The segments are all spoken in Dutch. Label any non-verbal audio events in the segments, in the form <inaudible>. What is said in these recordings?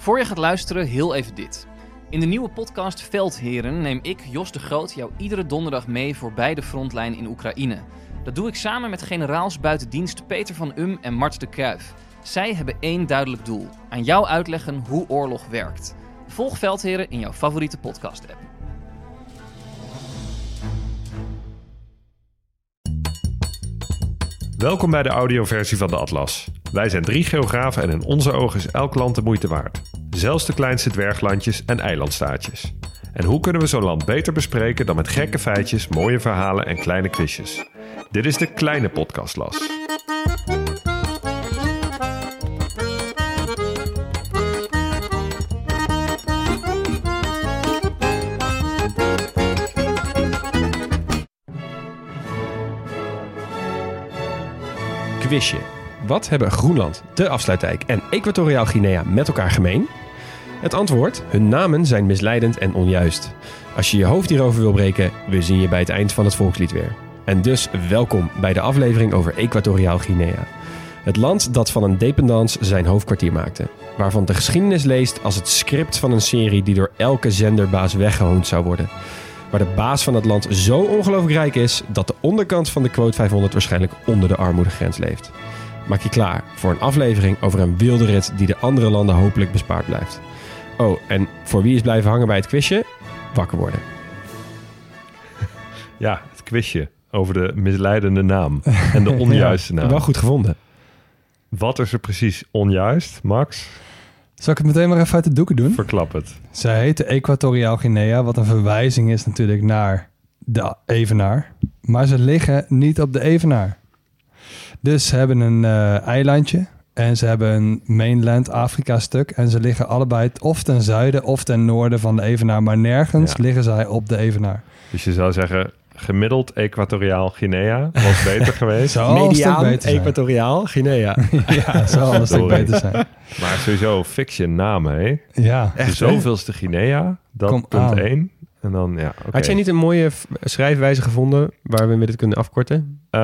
Voor je gaat luisteren, heel even dit. In de nieuwe podcast Veldheren neem ik, Jos de Groot, jou iedere donderdag mee voorbij de frontlijn in Oekraïne. Dat doe ik samen met generaals buitendienst Peter van Um en Mart de Kruif. Zij hebben één duidelijk doel: aan jou uitleggen hoe oorlog werkt. Volg Veldheren in jouw favoriete podcast-app. Welkom bij de audioversie van de Atlas. Wij zijn drie geografen en in onze ogen is elk land de moeite waard. Zelfs de kleinste dwerglandjes en eilandstaatjes. En hoe kunnen we zo'n land beter bespreken dan met gekke feitjes, mooie verhalen en kleine quizjes? Dit is de kleine podcastlas. Quizje. Wat hebben Groenland, de Afsluitdijk en Equatoriaal Guinea met elkaar gemeen? Het antwoord: hun namen zijn misleidend en onjuist. Als je je hoofd hierover wil breken, we zien je bij het eind van het volkslied weer. En dus welkom bij de aflevering over Equatoriaal Guinea. Het land dat van een dependance zijn hoofdkwartier maakte. Waarvan de geschiedenis leest als het script van een serie die door elke zenderbaas weggehoond zou worden. Waar de baas van het land zo ongelooflijk rijk is dat de onderkant van de quote 500 waarschijnlijk onder de armoedegrens leeft. Maak je klaar voor een aflevering over een wilde rit die de andere landen hopelijk bespaard blijft. Oh, en voor wie is blijven hangen bij het quizje? Wakker worden. <laughs> Ja, het quizje over de misleidende naam en de <laughs> onjuiste naam. Wel goed gevonden. Wat is er precies onjuist, Max? Zal ik het meteen maar even uit de doeken doen? Verklap het. Zij heette Equatoriaal Guinea, wat een verwijzing is natuurlijk naar de Evenaar. Maar ze liggen niet op de Evenaar. Dus ze hebben een eh, eilandje en ze hebben een mainland Afrika stuk. En ze liggen allebei of ten zuiden of ten noorden van de Evenaar. Maar nergens Ja. liggen zij op de Evenaar. Dus je zou zeggen, gemiddeld Equatoriaal Guinea was <laughs> beter geweest. Zou Mediaan. Equatoriaal, Guinea. <laughs> ja, zou al een stuk Sorry. beter zijn. Maar sowieso, fix je naam, hè? Ja, De zoveelste Guinea, dat Kom punt aan. 1. En dan, ja, oké. Had jij niet een mooie schrijfwijze gevonden waar we met het kunnen afkorten? Eh,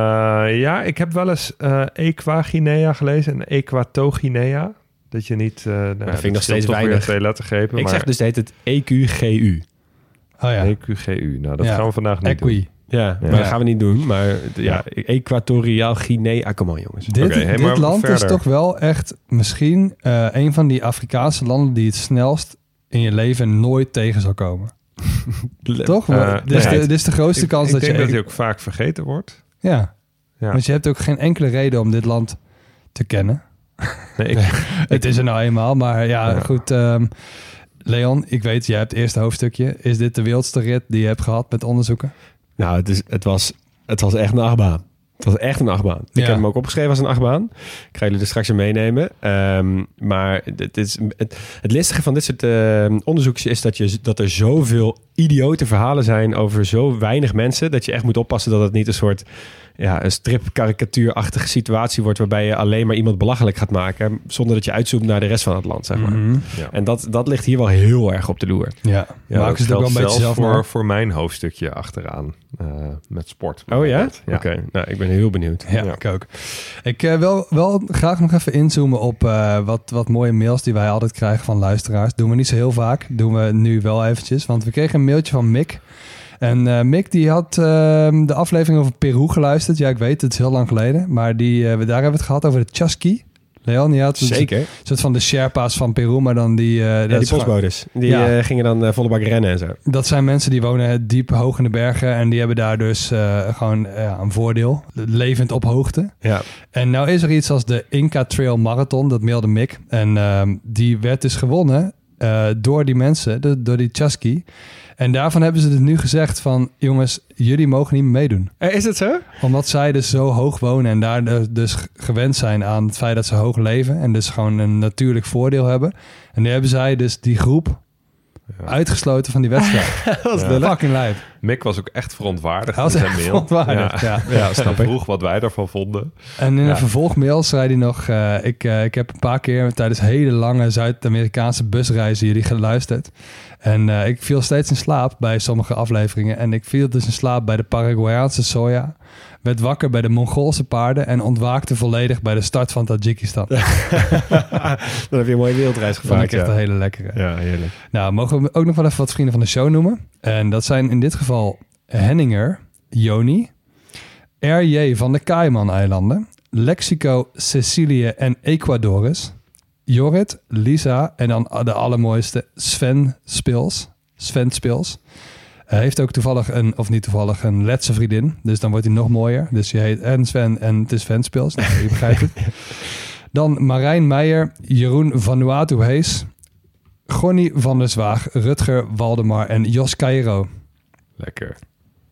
ja, ik heb wel eens eh Equa-Guinea gelezen en Equato-Guinea. Dat je niet... eh nou, vind ik dat nog steeds scheelt toch weer weinig. twee lettergrepen. Ik maar zeg dus heet het EQGU. oh ja. EQGU. Nou, dat Ja. gaan we vandaag niet doen. Equi. Ja, Ja. maar dat gaan we niet doen. Maar ja. Equatoriaal Guinea. Kom on jongens. Dit, hey, dit land verder. is toch wel echt misschien eh, een van die Afrikaanse landen die het snelst in je leven nooit tegen zal komen. <laughs> Toch? Dit, is de, nee. dit is de grootste Ik, kans ik dat denk je... dat hij ook vaak vergeten wordt. Ja. Ja. want je hebt ook geen enkele reden om dit land te kennen. Nee, ik, <laughs> Het is er nou eenmaal, maar ja, Ja. goed. ehm, Leon, ik weet, jij hebt het eerste hoofdstukje. Is dit de wildste rit die je hebt gehad met onderzoeken? Nou, het, is, het, was, het was echt een achtbaan. Het was echt een achtbaan. Ik Ja. heb hem ook opgeschreven als een achtbaan. Ik ga jullie er straks in meenemen. Ehm, maar het, is, het, het listige van dit soort onderzoekjes is dat, je, dat er zoveel idiote verhalen zijn over zo weinig mensen. Dat je echt moet oppassen dat het niet een soort ja, een strip-karikatuurachtige situatie wordt. Waarbij je alleen maar iemand belachelijk gaat maken. Zonder dat je uitzoomt naar de rest van het land, zeg maar. Mhm. ja. En dat, dat ligt hier wel heel erg op de loer. Ja, Ja, maken ze het ook wel een beetje zelfs zelf voor, voor mijn hoofdstukje achteraan. eh, met sport. Oh ja? Oké, nou ik ben heel benieuwd. Ja, Ja. ik ook. Ik eh, wil wel graag nog even inzoomen op eh, wat, wat mooie mails die wij altijd krijgen van luisteraars. Doen we niet zo heel vaak. Doen we nu wel eventjes. Want we kregen een mailtje van Mick. En eh, Mick die had ehm, de aflevering over Peru geluisterd. Ja, ik weet, het is heel lang geleden. Maar die, eh, we, daar hebben we het gehad over de Chasqui. Leon, die had een Zeker. soort van de Sherpa's van Peru, maar dan die... dat Ja, die postbodes. Die Ja. gingen dan volle bak rennen en zo. Dat zijn mensen die wonen diep hoog in de bergen. En die hebben daar dus gewoon ja, een voordeel. Levend op hoogte. Ja. En nou is er iets als de Inca Trail Marathon, dat mailde Mick. En ehm, die werd dus gewonnen eh, door die mensen, de- door die Chasky. En daarvan hebben ze het nu gezegd van... jongens, jullie mogen niet meer meedoen. Eh, is het zo? Omdat zij dus zo hoog wonen en daar dus g- gewend zijn aan het feit dat ze hoog leven... en dus gewoon een natuurlijk voordeel hebben. En nu hebben zij dus die groep Ja. uitgesloten van die wedstrijd. <laughs> dat is Ja. Fucking lijp. Mick was ook echt verontwaardigd Hij was in zijn echt mail. verontwaardigd, ja. Ja, <laughs> snap Hij ik. vroeg wat wij ervan vonden. En in Ja. een vervolgmail zei hij nog... eh, ik, eh, ik heb een paar keer tijdens hele lange Zuid-Amerikaanse busreizen jullie geluisterd. En eh, ik viel steeds in slaap bij sommige afleveringen. En ik viel dus in slaap bij de Paraguayaanse soja. Werd wakker bij de Mongoolse paarden en ontwaakte volledig bij de start van Tajikistan. <laughs> Dan heb je een mooie wereldreis ik gemaakt. echt Ja. een hele lekkere. ja, heerlijk. Nou, mogen we ook nog wel even wat vrienden van de show noemen. En dat zijn in dit geval Henninger, Joni, R.J. van de Cayman-eilanden, Lexico, Cecilië en Ecuadorus, Jorrit, Lisa en dan de allermooiste Sven Spils. Sven Spils. Hij heeft ook toevallig een, of niet toevallig, een letse vriendin. Dus dan wordt hij nog mooier. Dus je heet en Sven en het is Sven Spils. Nou, je begrijpt het. <laughs> Dan Marijn Meijer, Jeroen Vanuatu Hees, Gonnie van der Zwaag, Rutger Waldemar en Jos Cairo. Lekker.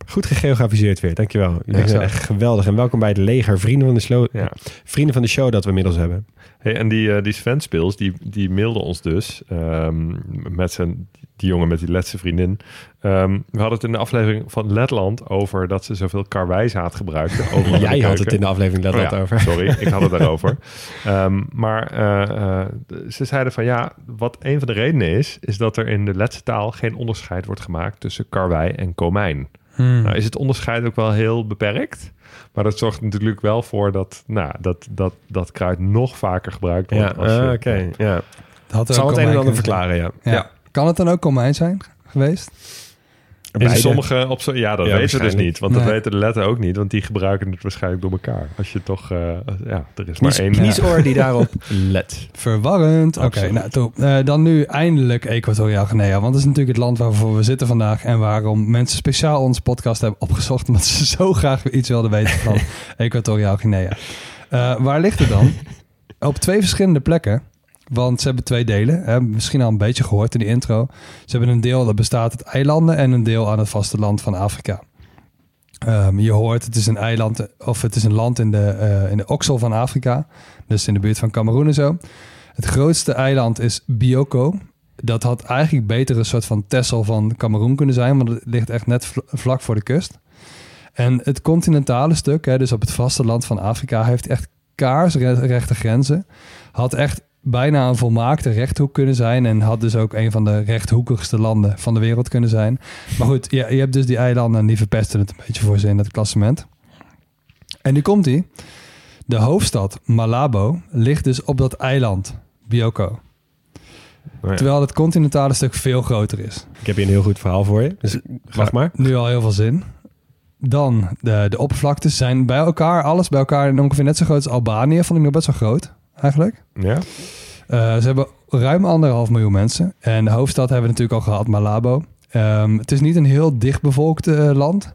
Goed gegeografiseerd weer, dankjewel. Jullie Ja, zijn zo. echt geweldig. En welkom bij het leger vrienden van de, show, Ja. vrienden van de show dat we inmiddels hebben. Hey, en die, eh, die Sven Spils, die, die mailde ons dus ehm, met zijn, die jongen met die letse vriendin. Ehm, we hadden het in de aflevering van Letland over dat ze zoveel karwijzaad gebruikten. <laughs> Jij had het in de aflevering dat Oh ja, over. Sorry, ik had het <laughs> daarover. Ehm, maar eh, eh, ze zeiden van ja, wat een van de redenen is, is dat er in de letse taal geen onderscheid wordt gemaakt tussen karwei en komijn. Nou is het onderscheid ook wel heel beperkt. Maar dat zorgt natuurlijk wel voor dat, nou, dat, dat, dat kruid nog vaker gebruikt wordt. Ja, oké. Ja. Dat Het zal het een en ander verklaren, ja. Ja. Kan het dan ook komijn zijn geweest? In sommige op zo, ja, dat Ja, weten we dus niet. Want dat weten de letten ook niet. Want die gebruiken het waarschijnlijk door elkaar. Als je toch, eh, ja, er is maar één. kniesoor die <laughs> daarop let. Verwarrend. Oké, nou top. Eh, dan nu eindelijk Equatoriaal Guinea. Want dat is natuurlijk het land waarvoor we zitten vandaag. En waarom mensen speciaal onze podcast hebben opgezocht. Omdat ze zo graag iets wilden weten van <laughs> Equatoriaal Guinea. Eh, waar ligt het dan? <laughs> Op twee verschillende plekken. Want ze hebben twee delen. Hè, misschien al een beetje gehoord in de intro. Ze hebben een deel dat bestaat uit eilanden en een deel aan het vasteland van Afrika. Ehm, je hoort, het is een eiland of het is een land in de, eh, in de oksel van Afrika. Dus in de buurt van Cameroen en zo. Het grootste eiland is Bioko. Dat had eigenlijk beter een soort van Texel van Cameroen kunnen zijn, want het ligt echt net vl- vlak voor de kust. En het continentale stuk, hè, dus op het vasteland van Afrika, heeft echt kaarsrechte grenzen. Had echt bijna een volmaakte rechthoek kunnen zijn en had dus ook een van de rechthoekigste landen van de wereld kunnen zijn. Maar goed, ja, je hebt dus die eilanden en die verpesten het een beetje voor ze in het klassement. En nu komt hij. De hoofdstad Malabo ligt dus op dat eiland, Bioko. Oh ja. Terwijl het continentale stuk veel groter is. Ik heb hier een heel goed verhaal voor je. Dus wacht maar. Nu al heel veel zin. Dan de, de oppervlaktes zijn bij elkaar, alles bij elkaar ongeveer net zo groot als Albanië. Vond ik nog best wel groot, eigenlijk. Ja? Eh, ze hebben ruim anderhalf miljoen mensen. En de hoofdstad hebben we natuurlijk al gehad, Malabo. Ehm, het is niet een heel dichtbevolkt eh, land.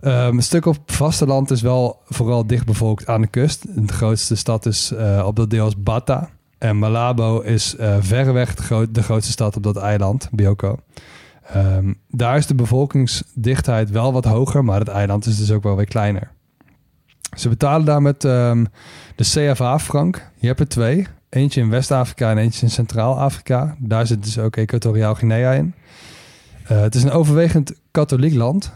Ehm, een stuk op vasteland is wel vooral dichtbevolkt aan de kust. De grootste stad is eh, op dat deel is Bata. En Malabo is verreweg de, groot- de grootste stad op dat eiland, Bioko. Ehm, daar is de bevolkingsdichtheid wel wat hoger, maar het eiland is dus ook wel weer kleiner. Ze betalen daar met ehm, de CFA-frank. Je hebt er twee. Eentje in West-Afrika en eentje in Centraal-Afrika. Daar zit dus ook Equatoriaal Guinea in. Eh, het is een overwegend katholiek land.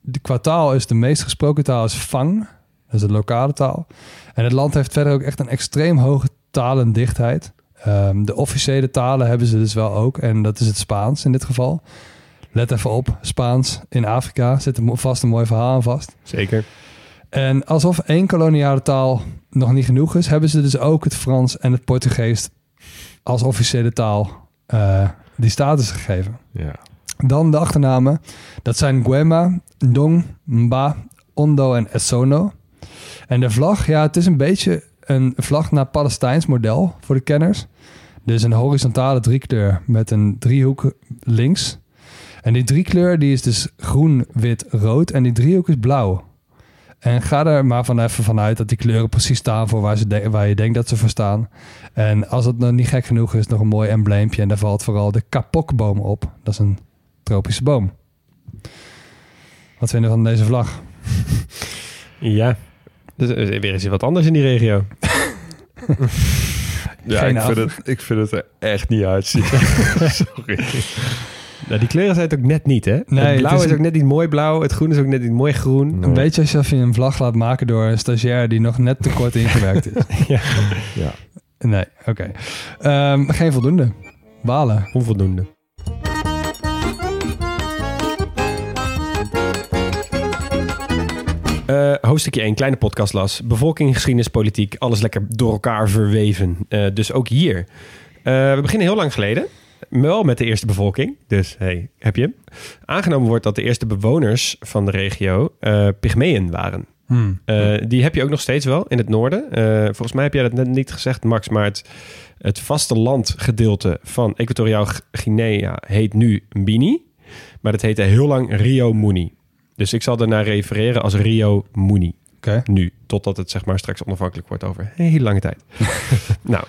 De qua taal is de meest gesproken taal is Fang. Dat is de lokale taal. En het land heeft verder ook echt een extreem hoge talendichtheid. Ehm, de officiële talen hebben ze dus wel ook. En dat is het Spaans in dit geval. Let even op, Spaans in Afrika zit er vast een mooi verhaal aan vast. Zeker. En alsof één koloniale taal nog niet genoeg is, hebben ze dus ook het Frans en het Portugees als officiële taal eh, die status gegeven. Ja. Dan de achternamen. Dat zijn Guema, Ndong, Mba, Ondo en Essono. En de vlag, ja, het is een beetje een vlag naar Palestijns model voor de kenners. Dus een horizontale driekleur met een driehoek links. En die driekleur die is dus groen, wit, rood. En die driehoek is blauw. En ga er maar van even vanuit dat die kleuren precies staan voor waar, ze de- waar je denkt dat ze voor staan. En als het nog niet gek genoeg is, nog een mooi embleempje. En daar valt vooral de kapokboom op. Dat is een tropische boom. Wat vinden we van deze vlag? <laughs> Ja. Dus is weer eens wat anders in die regio. <laughs> Ja, Geen ik vind, het, ik vind het er echt niet uitzien. <laughs> Sorry. Nou, die kleuren zijn het ook net niet, hè? Nee, het het blauw is ook net niet mooi blauw. Het groen is ook net niet mooi groen. Een beetje alsof je een vlag laat maken door een stagiair die nog net te kort <laughs> ingewerkt is. Ja. Ja. Nee, oké. Ehm, geen voldoende. Balen. Onvoldoende. hoofdstukje 1, kleine podcast las. Bevolking, geschiedenis, politiek, alles lekker door elkaar verweven. Eh, dus ook hier. Eh, we beginnen heel lang geleden. Wel met de eerste bevolking. Dus hey, heb je hem? Aangenomen wordt dat de eerste bewoners van de regio eh Pygmeeën waren. Hmm. Eh, die heb je ook nog steeds wel in het noorden. Eh, volgens mij heb jij dat net niet gezegd, Max. Maar het, het vastelandgedeelte van Equatoriaal Guinea heet nu Mbini. Maar dat heette heel lang Rio Muni. Dus ik zal ernaar refereren als Rio Muni. Oké. Nu, totdat het zeg maar straks onafhankelijk wordt over een hele lange tijd. <laughs> nou,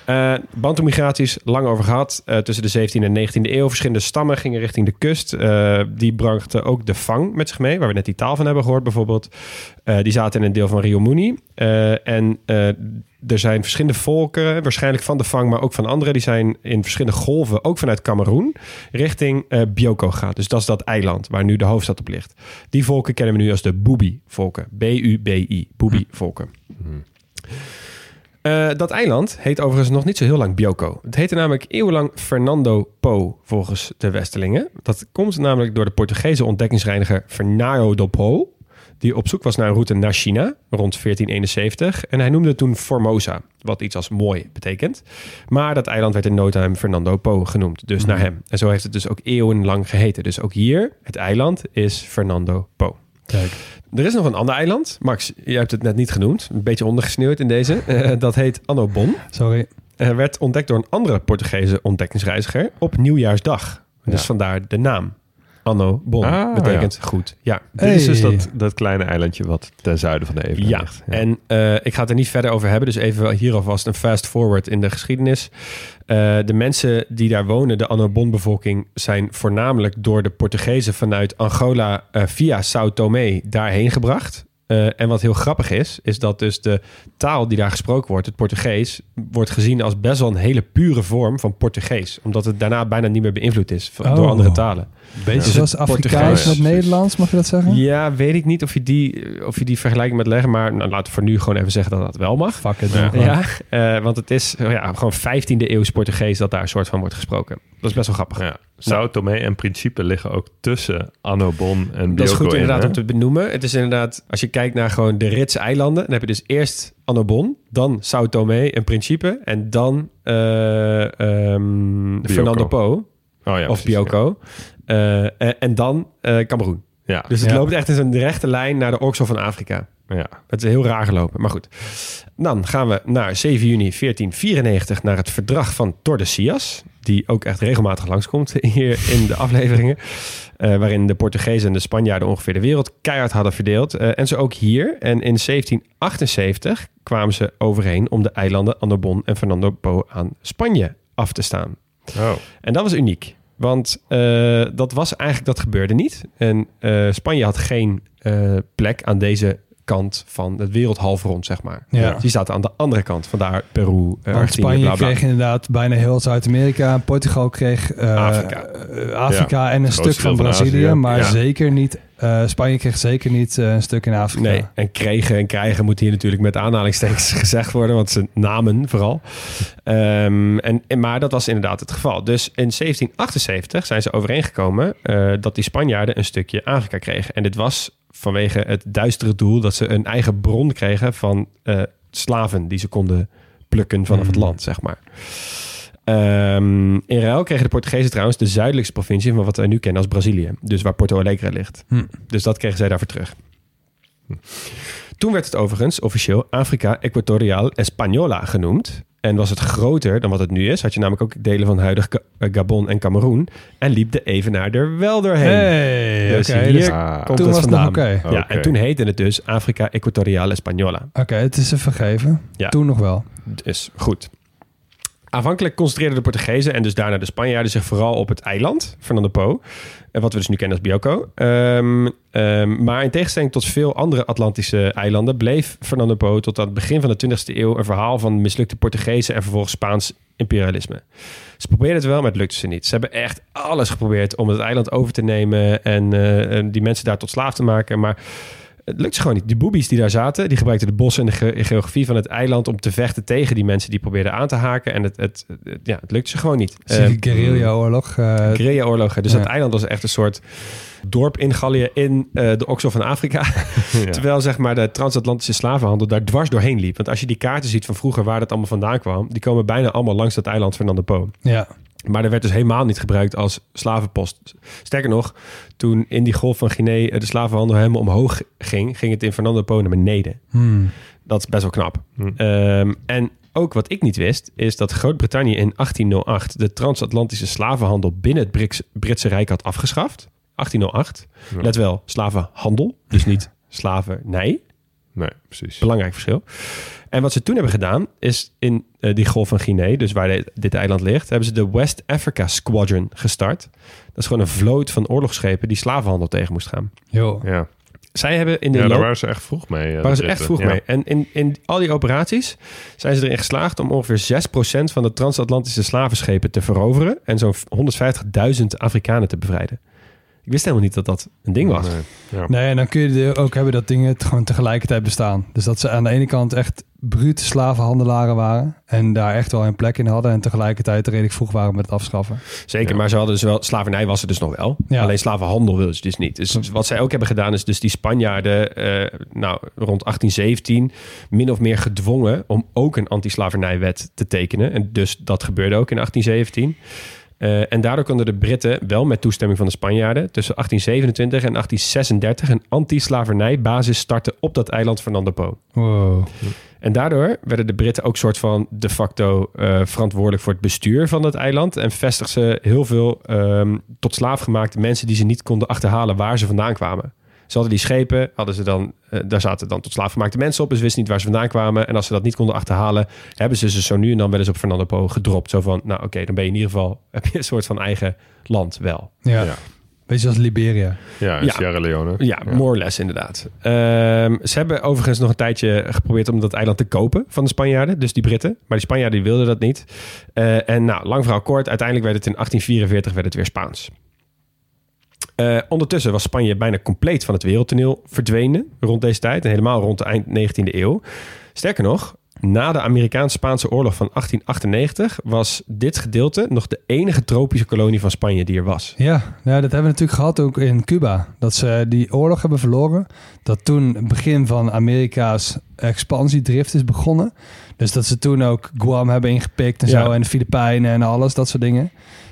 Bantu-migraties, lang over gehad. Eh, tussen de 17e en 19e eeuw. Verschillende stammen gingen richting de kust. Eh, die brachten ook de Fang met zich mee, waar we net die taal van hebben gehoord bijvoorbeeld. Die zaten in een deel van Rio Muni. En er zijn verschillende volken, waarschijnlijk van de Fang, maar ook van anderen. Die zijn in verschillende golven, ook vanuit Cameroen, richting eh Bioko gegaan. Dus dat is dat eiland waar nu de hoofdstad op ligt. Die volken kennen we nu als de Bubi-volken. B-U-B-I, Bubi-volken. Eh, dat eiland heet overigens nog niet zo heel lang Bioko. Het heette namelijk eeuwenlang Fernando Po, volgens de Westelingen. Dat komt namelijk door de Portugese ontdekkingsreiniger Fernando do Po, die op zoek was naar een route naar China rond 1471. En hij noemde het toen Formosa, wat iets als mooi betekent. Maar dat eiland werd in no Fernando Po genoemd, dus naar hem. En zo heeft het dus ook eeuwenlang geheten. Dus ook hier, het eiland is Fernando Po. Kijk. Er is nog een ander eiland. Max, je hebt het net niet genoemd. Een beetje ondergesneeuwd in deze. <laughs> Eh, dat heet Annobon. Sorry. Uh, werd ontdekt door een andere Portugese ontdekkingsreiziger op nieuwjaarsdag. Dus Ja. vandaar de naam. Anno Bon Ah, betekent goed. Ja. Dit is dus dat, dat kleine eilandje wat ten zuiden van de Evenaar Ja, ligt. en eh, ik ga het er niet verder over hebben. Dus even hier alvast een fast forward in de geschiedenis. Eh, de mensen die daar wonen, de Annobon-bevolking, zijn voornamelijk door de Portugezen vanuit Angola eh, via Sao Tomé daarheen gebracht. Eh, en wat heel grappig is, is dat dus de taal die daar gesproken wordt, het Portugees, wordt gezien als best wel een hele pure vorm van Portugees. Omdat het daarna bijna niet meer beïnvloed is van- door Oh. andere talen. Beetje Dus zoals het Afrikaans met. Nederlands, mag je dat zeggen? Ja, weet ik niet of je die, of je die vergelijking met leggen, maar nou, laten we voor nu gewoon even zeggen dat dat wel mag. Fuck it. Ja, eh, want het is oh ja, gewoon 15e eeuws Portugees dat daar een soort van wordt gesproken. Dat is best wel grappig. Ja. Sao Tomé en Principe liggen ook tussen Annobon en Bioko Dat is goed in, inderdaad hè? om te benoemen. Het is inderdaad, als je kijkt naar gewoon de Ritse eilanden, dan heb je dus eerst Annobon, dan Sao Tomé en Principe en dan eh, ehm, Fernando Po Oh, ja, of precies, Bioko. Eh, en, en dan eh Cameroen. Ja, Dus het Ja. loopt echt in een rechte lijn naar de Oksel van Afrika. ja. ja. Het is heel raar gelopen, maar goed. Dan gaan we naar 7 juni 1494 naar het verdrag van Tordesillas. Die ook echt regelmatig langskomt <laughs> hier in de afleveringen. eh, waarin de Portugezen en de Spanjaarden ongeveer de wereld keihard hadden verdeeld. Eh, en zo ook hier. En in 1778 kwamen ze overeen om de eilanden Annobon en Fernando Po aan Spanje af te staan. Oh, En dat was uniek. Want eh, dat was eigenlijk, dat gebeurde niet. En Spanje had geen plek aan deze kant van het wereldhalfrond, zeg maar. Ja. Dus die zaten aan de andere kant. Vandaar Peru, eh, Argentinië, Spanje bla, bla. kreeg inderdaad bijna heel Zuid-Amerika. Portugal kreeg eh, Afrika. eh, en een stuk van Brazilië. Azië. Maar Ja. zeker niet... eh, Spanje kreeg zeker niet een stuk in Afrika. Nee, en kregen en krijgen moet hier natuurlijk met aanhalingstekens <laughs> gezegd worden, want ze namen vooral. Ehm, en, en, maar dat was inderdaad het geval. Dus in 1778 zijn ze overeengekomen eh, dat die Spanjaarden een stukje Afrika kregen. En dit was vanwege het duistere doel dat ze een eigen bron kregen van eh, slaven die ze konden plukken vanaf het Mm. land, zeg maar. Ehm, in ruil kregen de Portugezen trouwens de zuidelijkste provincie van wat wij nu kennen als Brazilië. Dus waar Porto Alegre ligt. Hm. Dus dat kregen zij daarvoor terug. Toen werd het overigens officieel Afrika Equatorial Española genoemd. En was het groter dan wat het nu is. Had je namelijk ook delen van huidig eh, Gabon en Cameroen. En liep de Evenaar er wel doorheen. Hey, Dus oké. hier dus- Ah, komt toen het was het nog vandaan. oké. Ja, Oké. en toen heette het dus Afrika Equatorial Española. Oké, het is ze vergeven. Ja. Toen nog wel. Dus goed. Aanvankelijk concentreerden de Portugezen en dus daarna de Spanjaarden zich vooral op het eiland, Fernando Po. Wat we dus nu kennen als Bioko. Ehm, ehm, maar in tegenstelling tot veel andere Atlantische eilanden bleef Fernando Po tot aan het begin van de 20e eeuw een verhaal van mislukte Portugezen en vervolgens Spaans imperialisme. Ze probeerden het wel, maar het lukte ze niet. Ze hebben echt alles geprobeerd om het eiland over te nemen en eh, en die mensen daar tot slaaf te maken. Maar het lukt ze gewoon niet. Die boobies die daar zaten, die gebruikten de bossen en de ge- geografie van het eiland om te vechten tegen die mensen die probeerden aan te haken. En het, het, het- ja, het lukte ze gewoon niet. Die guerrilla-oorlog. eh, Guerrilla-oorlogen. Dus Ja. dat eiland was echt een soort dorp in Gallië in eh, de oksel van Afrika. <laughs> <laughs> Ja. Terwijl zeg maar de transatlantische slavenhandel daar dwars doorheen liep. Want als je die kaarten ziet van vroeger waar dat allemaal vandaan kwam, die komen bijna allemaal langs dat eiland Fernando Po. ja. Maar er werd dus helemaal niet gebruikt als slavenpost. Sterker nog, toen in die golf van Guinea eh, de slavenhandel helemaal omhoog ging, ging het in Fernando Po naar beneden. Hmm. Dat is best wel knap. Hm. Ehm, en ook wat ik niet wist, is dat Groot-Brittannië in 1808 de transatlantische slavenhandel binnen het Brits- Britse Rijk had afgeschaft. 1808. Ja. Let wel, slavenhandel, dus <laughs> niet slavernij. Nee, precies. Belangrijk verschil. En wat ze toen hebben gedaan, is in eh, die golf van Guinea, dus waar dit, dit eiland ligt, hebben ze de West Africa Squadron gestart. Dat is gewoon een vloot van oorlogsschepen die slavenhandel tegen moest gaan. Ja, Zij hebben in de ja daar loop- waren ze echt vroeg mee. eh, waren ze echt Britten. vroeg Ja. mee. En in, in al die operaties zijn ze erin geslaagd om ongeveer 6% van de transatlantische slavenschepen te veroveren en zo'n 150.000 Afrikanen te bevrijden. Ik wist helemaal niet dat dat een ding was. Nee. Ja. Nee, en dan kun je ook hebben dat dingen gewoon tegelijkertijd bestaan. Dus dat ze aan de ene kant echt brute slavenhandelaren waren. En daar echt wel een plek in hadden. En tegelijkertijd redelijk vroeg waren met het afschaffen. Zeker, Ja. maar ze hadden dus wel... Slavernij was er dus nog wel. Ja. Alleen slavenhandel wilden ze dus niet. Dus wat zij ook hebben gedaan is dus die Spanjaarden... eh, nou, rond 1817 min of meer gedwongen... om ook een anti-slavernijwet te tekenen. En dus dat gebeurde ook in 1817. Eh, en daardoor konden de Britten wel met toestemming van de Spanjaarden... tussen 1827 en 1836 een anti-slavernijbasis starten... op dat eiland Fernando Po. Wow. En daardoor werden de Britten ook soort van de facto eh, verantwoordelijk voor het bestuur van dat eiland. En vestigden ze heel veel ehm, tot slaaf gemaakte mensen die ze niet konden achterhalen waar ze vandaan kwamen. Ze hadden die schepen, hadden ze dan, eh, daar zaten dan tot slaaf gemaakte mensen op. Dus ze wisten niet waar ze vandaan kwamen. En als ze dat niet konden achterhalen, hebben ze ze zo nu en dan wel eens op Fernando Po gedropt. Zo van, nou oké, dan ben je in ieder geval, <laughs> heb je een soort van eigen land wel. Ja. Ja. Beetje als Liberia. Ja, Ja. Sierra Leone. Ja, more or less inderdaad. Ehm, ze hebben overigens nog een tijdje geprobeerd om dat eiland te kopen van de Spanjaarden, dus die Britten. Maar die Spanjaarden die wilden dat niet. Eh, en nou, lang verhaal kort, uiteindelijk werd het in 1844 werd het weer Spaans. Eh, ondertussen was Spanje bijna compleet van het wereldtoneel verdwenen rond deze tijd. En helemaal rond de eind 19e eeuw. Sterker nog, na de Amerikaans-Spaanse oorlog van 1898 was dit gedeelte nog de enige tropische kolonie van Spanje die er was. Ja, nou, dat hebben we natuurlijk gehad ook in Cuba. Dat ze die oorlog hebben verloren. Dat toen het begin van Amerika's expansiedrift is begonnen. Dus dat ze toen ook Guam hebben ingepikt en Ja. zo. En de Filipijnen en alles, dat soort dingen.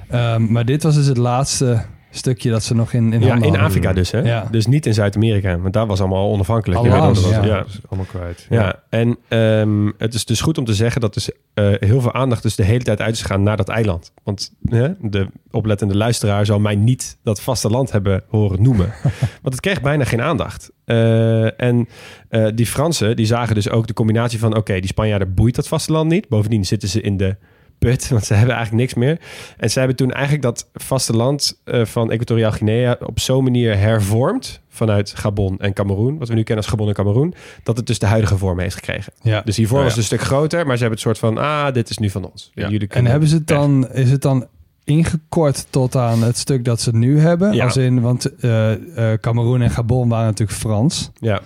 Ehm, maar dit was dus het laatste stukje dat ze nog in, in Ja, in hadden. Afrika dus, hè? Ja. Dus niet in Zuid-Amerika, want daar was allemaal onafhankelijk. Dat was- ja. ja. Allemaal kwijt. Ja, en ehm, het is dus goed om te zeggen dat dus eh, heel veel aandacht dus de hele tijd uit is gegaan naar dat eiland. Want hè, de oplettende luisteraar zal mij niet dat vasteland hebben horen noemen. <laughs> Want het kreeg bijna geen aandacht. Eh, en eh, die Fransen, die zagen dus ook de combinatie van... oké, die Spanjaarden boeit dat vasteland niet. Bovendien zitten ze in de put, want ze hebben eigenlijk niks meer. En ze hebben toen eigenlijk dat vasteland eh, van Equatoriaal Guinea... op zo'n manier hervormd vanuit Gabon en Cameroen... wat we nu kennen als Gabon en Cameroen... dat het dus de huidige vorm heeft gekregen. Ja. Dus hiervoor ja. was het een stuk groter, maar ze hebben het soort van... ah, dit is nu van ons. Ja. En hebben ze het dan, is het dan ingekort tot aan het stuk dat ze nu hebben? Ja. Als in, want eh eh, Cameroen en Gabon waren natuurlijk Frans. Ja.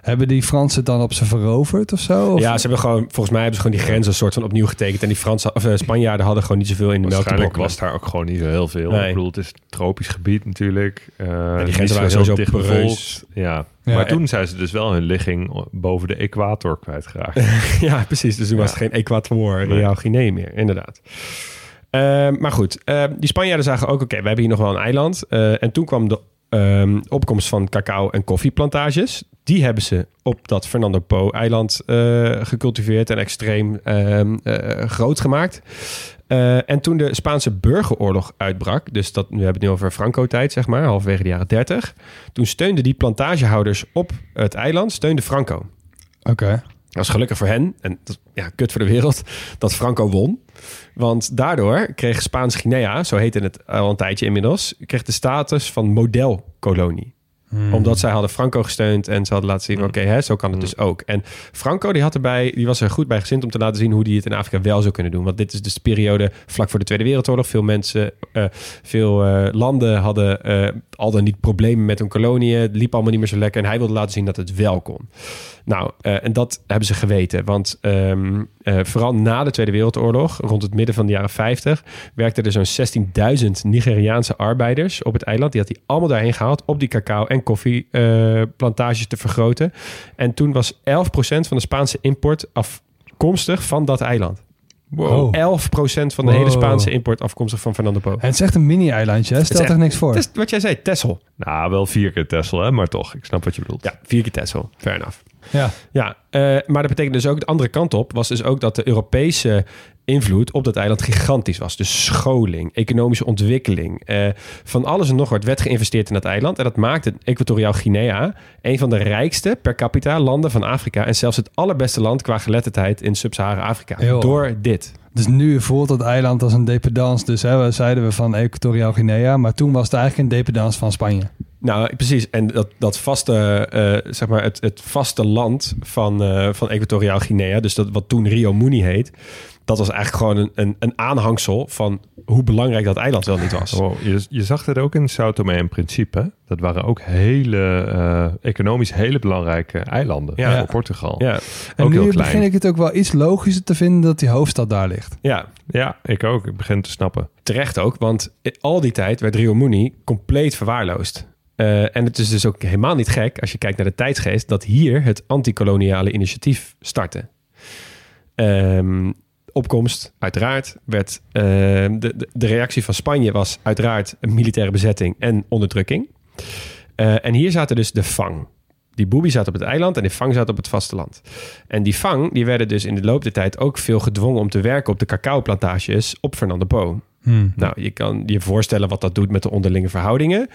Hebben die Fransen het dan op ze veroverd of zo? Of- ja, ze hebben gewoon... volgens mij hebben ze gewoon die grenzen... een soort van opnieuw getekend. En die Fransen, of, eh, Spanjaarden hadden gewoon niet zoveel in de melk Waarschijnlijk was daar ook gewoon niet zo heel veel. Nee. Ik bedoel, het is tropisch gebied natuurlijk. Uh, die grenzen waren heel sowieso dicht bevolkt. Ja. Ja, maar en- toen zijn ze dus wel hun ligging boven de equator kwijtgeraakt. <laughs> ja, precies. Dus toen was het geen Equator, Nee. Real Guinea meer, inderdaad. Ehm, maar goed, ehm, die Spanjaarden zagen ook, oké, we hebben hier nog wel een eiland. Eh, en toen kwam de ehm, opkomst van cacao- en koffieplantages. Die hebben ze op dat Fernando Po-eiland eh, gecultiveerd en extreem eh, groot gemaakt. En toen de Spaanse burgeroorlog uitbrak, dus dat, nu hebben we het nu over Franco-tijd, zeg maar, halverwege de jaren 30. Toen steunden die plantagehouders op het eiland, steunde Franco. Oké. Dat is gelukkig voor hen, en ja, kut voor de wereld, <laughs> dat Franco won. Want daardoor kreeg Spaans Guinea, zo heette het al een tijdje inmiddels, kreeg de status van modelkolonie. Hmm. Omdat zij hadden Franco gesteund en ze hadden laten zien, Mm. oké, hè, zo kan het Mm. dus ook. En Franco die had erbij, die was er goed bij gezind om te laten zien hoe hij het in Afrika wel zou kunnen doen. Want dit is dus de periode vlak voor de Tweede Wereldoorlog. Veel mensen, eh, veel eh, landen hadden eh, al dan niet problemen met hun koloniën. Het liep allemaal niet meer zo lekker. En hij wilde laten zien dat het wel kon. Nou, en dat hebben ze geweten. Want ehm, eh, vooral na de Tweede Wereldoorlog, rond het midden van de jaren 50, werkten er zo'n 16.000 Nigeriaanse arbeiders op het eiland. Die had hij allemaal daarheen gehaald om die cacao- en koffieplantages te vergroten. En toen was 11% van de Spaanse import afkomstig van dat eiland. Wow. 11% van de Wow. hele Spaanse import afkomstig van Fernando Po. En het is echt een mini-eilandje, echt- er niks voor. Het is wat jij zei, Texel. Nou, wel vier keer Tesla, hè? maar toch. Ik snap wat je bedoelt. Ja, vier keer Texel. Fair enough. Ja. Ja, eh, maar dat betekent dus ook de andere kant op, was dus ook dat de Europese invloed op dat eiland gigantisch was. Dus scholing, economische ontwikkeling, eh, van alles en nog wat werd geïnvesteerd in dat eiland. En dat maakte Equatoriaal Guinea een van de rijkste per capita landen van Afrika. En zelfs het allerbeste land qua geletterdheid in Sub-Sahara-Afrika. Door dit. Dus nu voelt het eiland als een dependance. Dus hè, we zeiden we van Equatoriaal Guinea. Maar toen was het eigenlijk een dependance van Spanje. Nou, precies. En dat, dat vaste, eh, zeg maar, het, het vaste land van, eh, van Equatoriaal Guinea, dus dat wat toen Rio Muni heet, dat was eigenlijk gewoon een, een, een aanhangsel van hoe belangrijk dat eiland wel niet was. Wow, je, je zag het ook in Sao Tome en Principe. Dat waren ook hele, eh, economisch hele belangrijke eilanden Ja. voor Portugal. Ja, En Ook heel nu klein. begin ik het ook wel iets logischer te vinden dat die hoofdstad daar ligt. ja, Ja, ik ook. Ik begin te snappen. terecht ook, want al die tijd werd Rio Muni compleet verwaarloosd. Eh, en het is dus ook helemaal niet gek, als je kijkt naar de tijdsgeest, dat hier het antikoloniale initiatief startte. Ehm, opkomst, uiteraard, werd ehm, de, de, de reactie van Spanje was uiteraard een militaire bezetting en onderdrukking. Eh, en hier zaten dus de Fang. Die Boebi zat op het eiland en de Fang zat op het vasteland. En die Fang die werden dus in de loop der tijd ook veel gedwongen om te werken op de cacaoplantages op Fernando Po. Hmm. Nou, je kan je voorstellen wat dat doet met de onderlinge verhoudingen.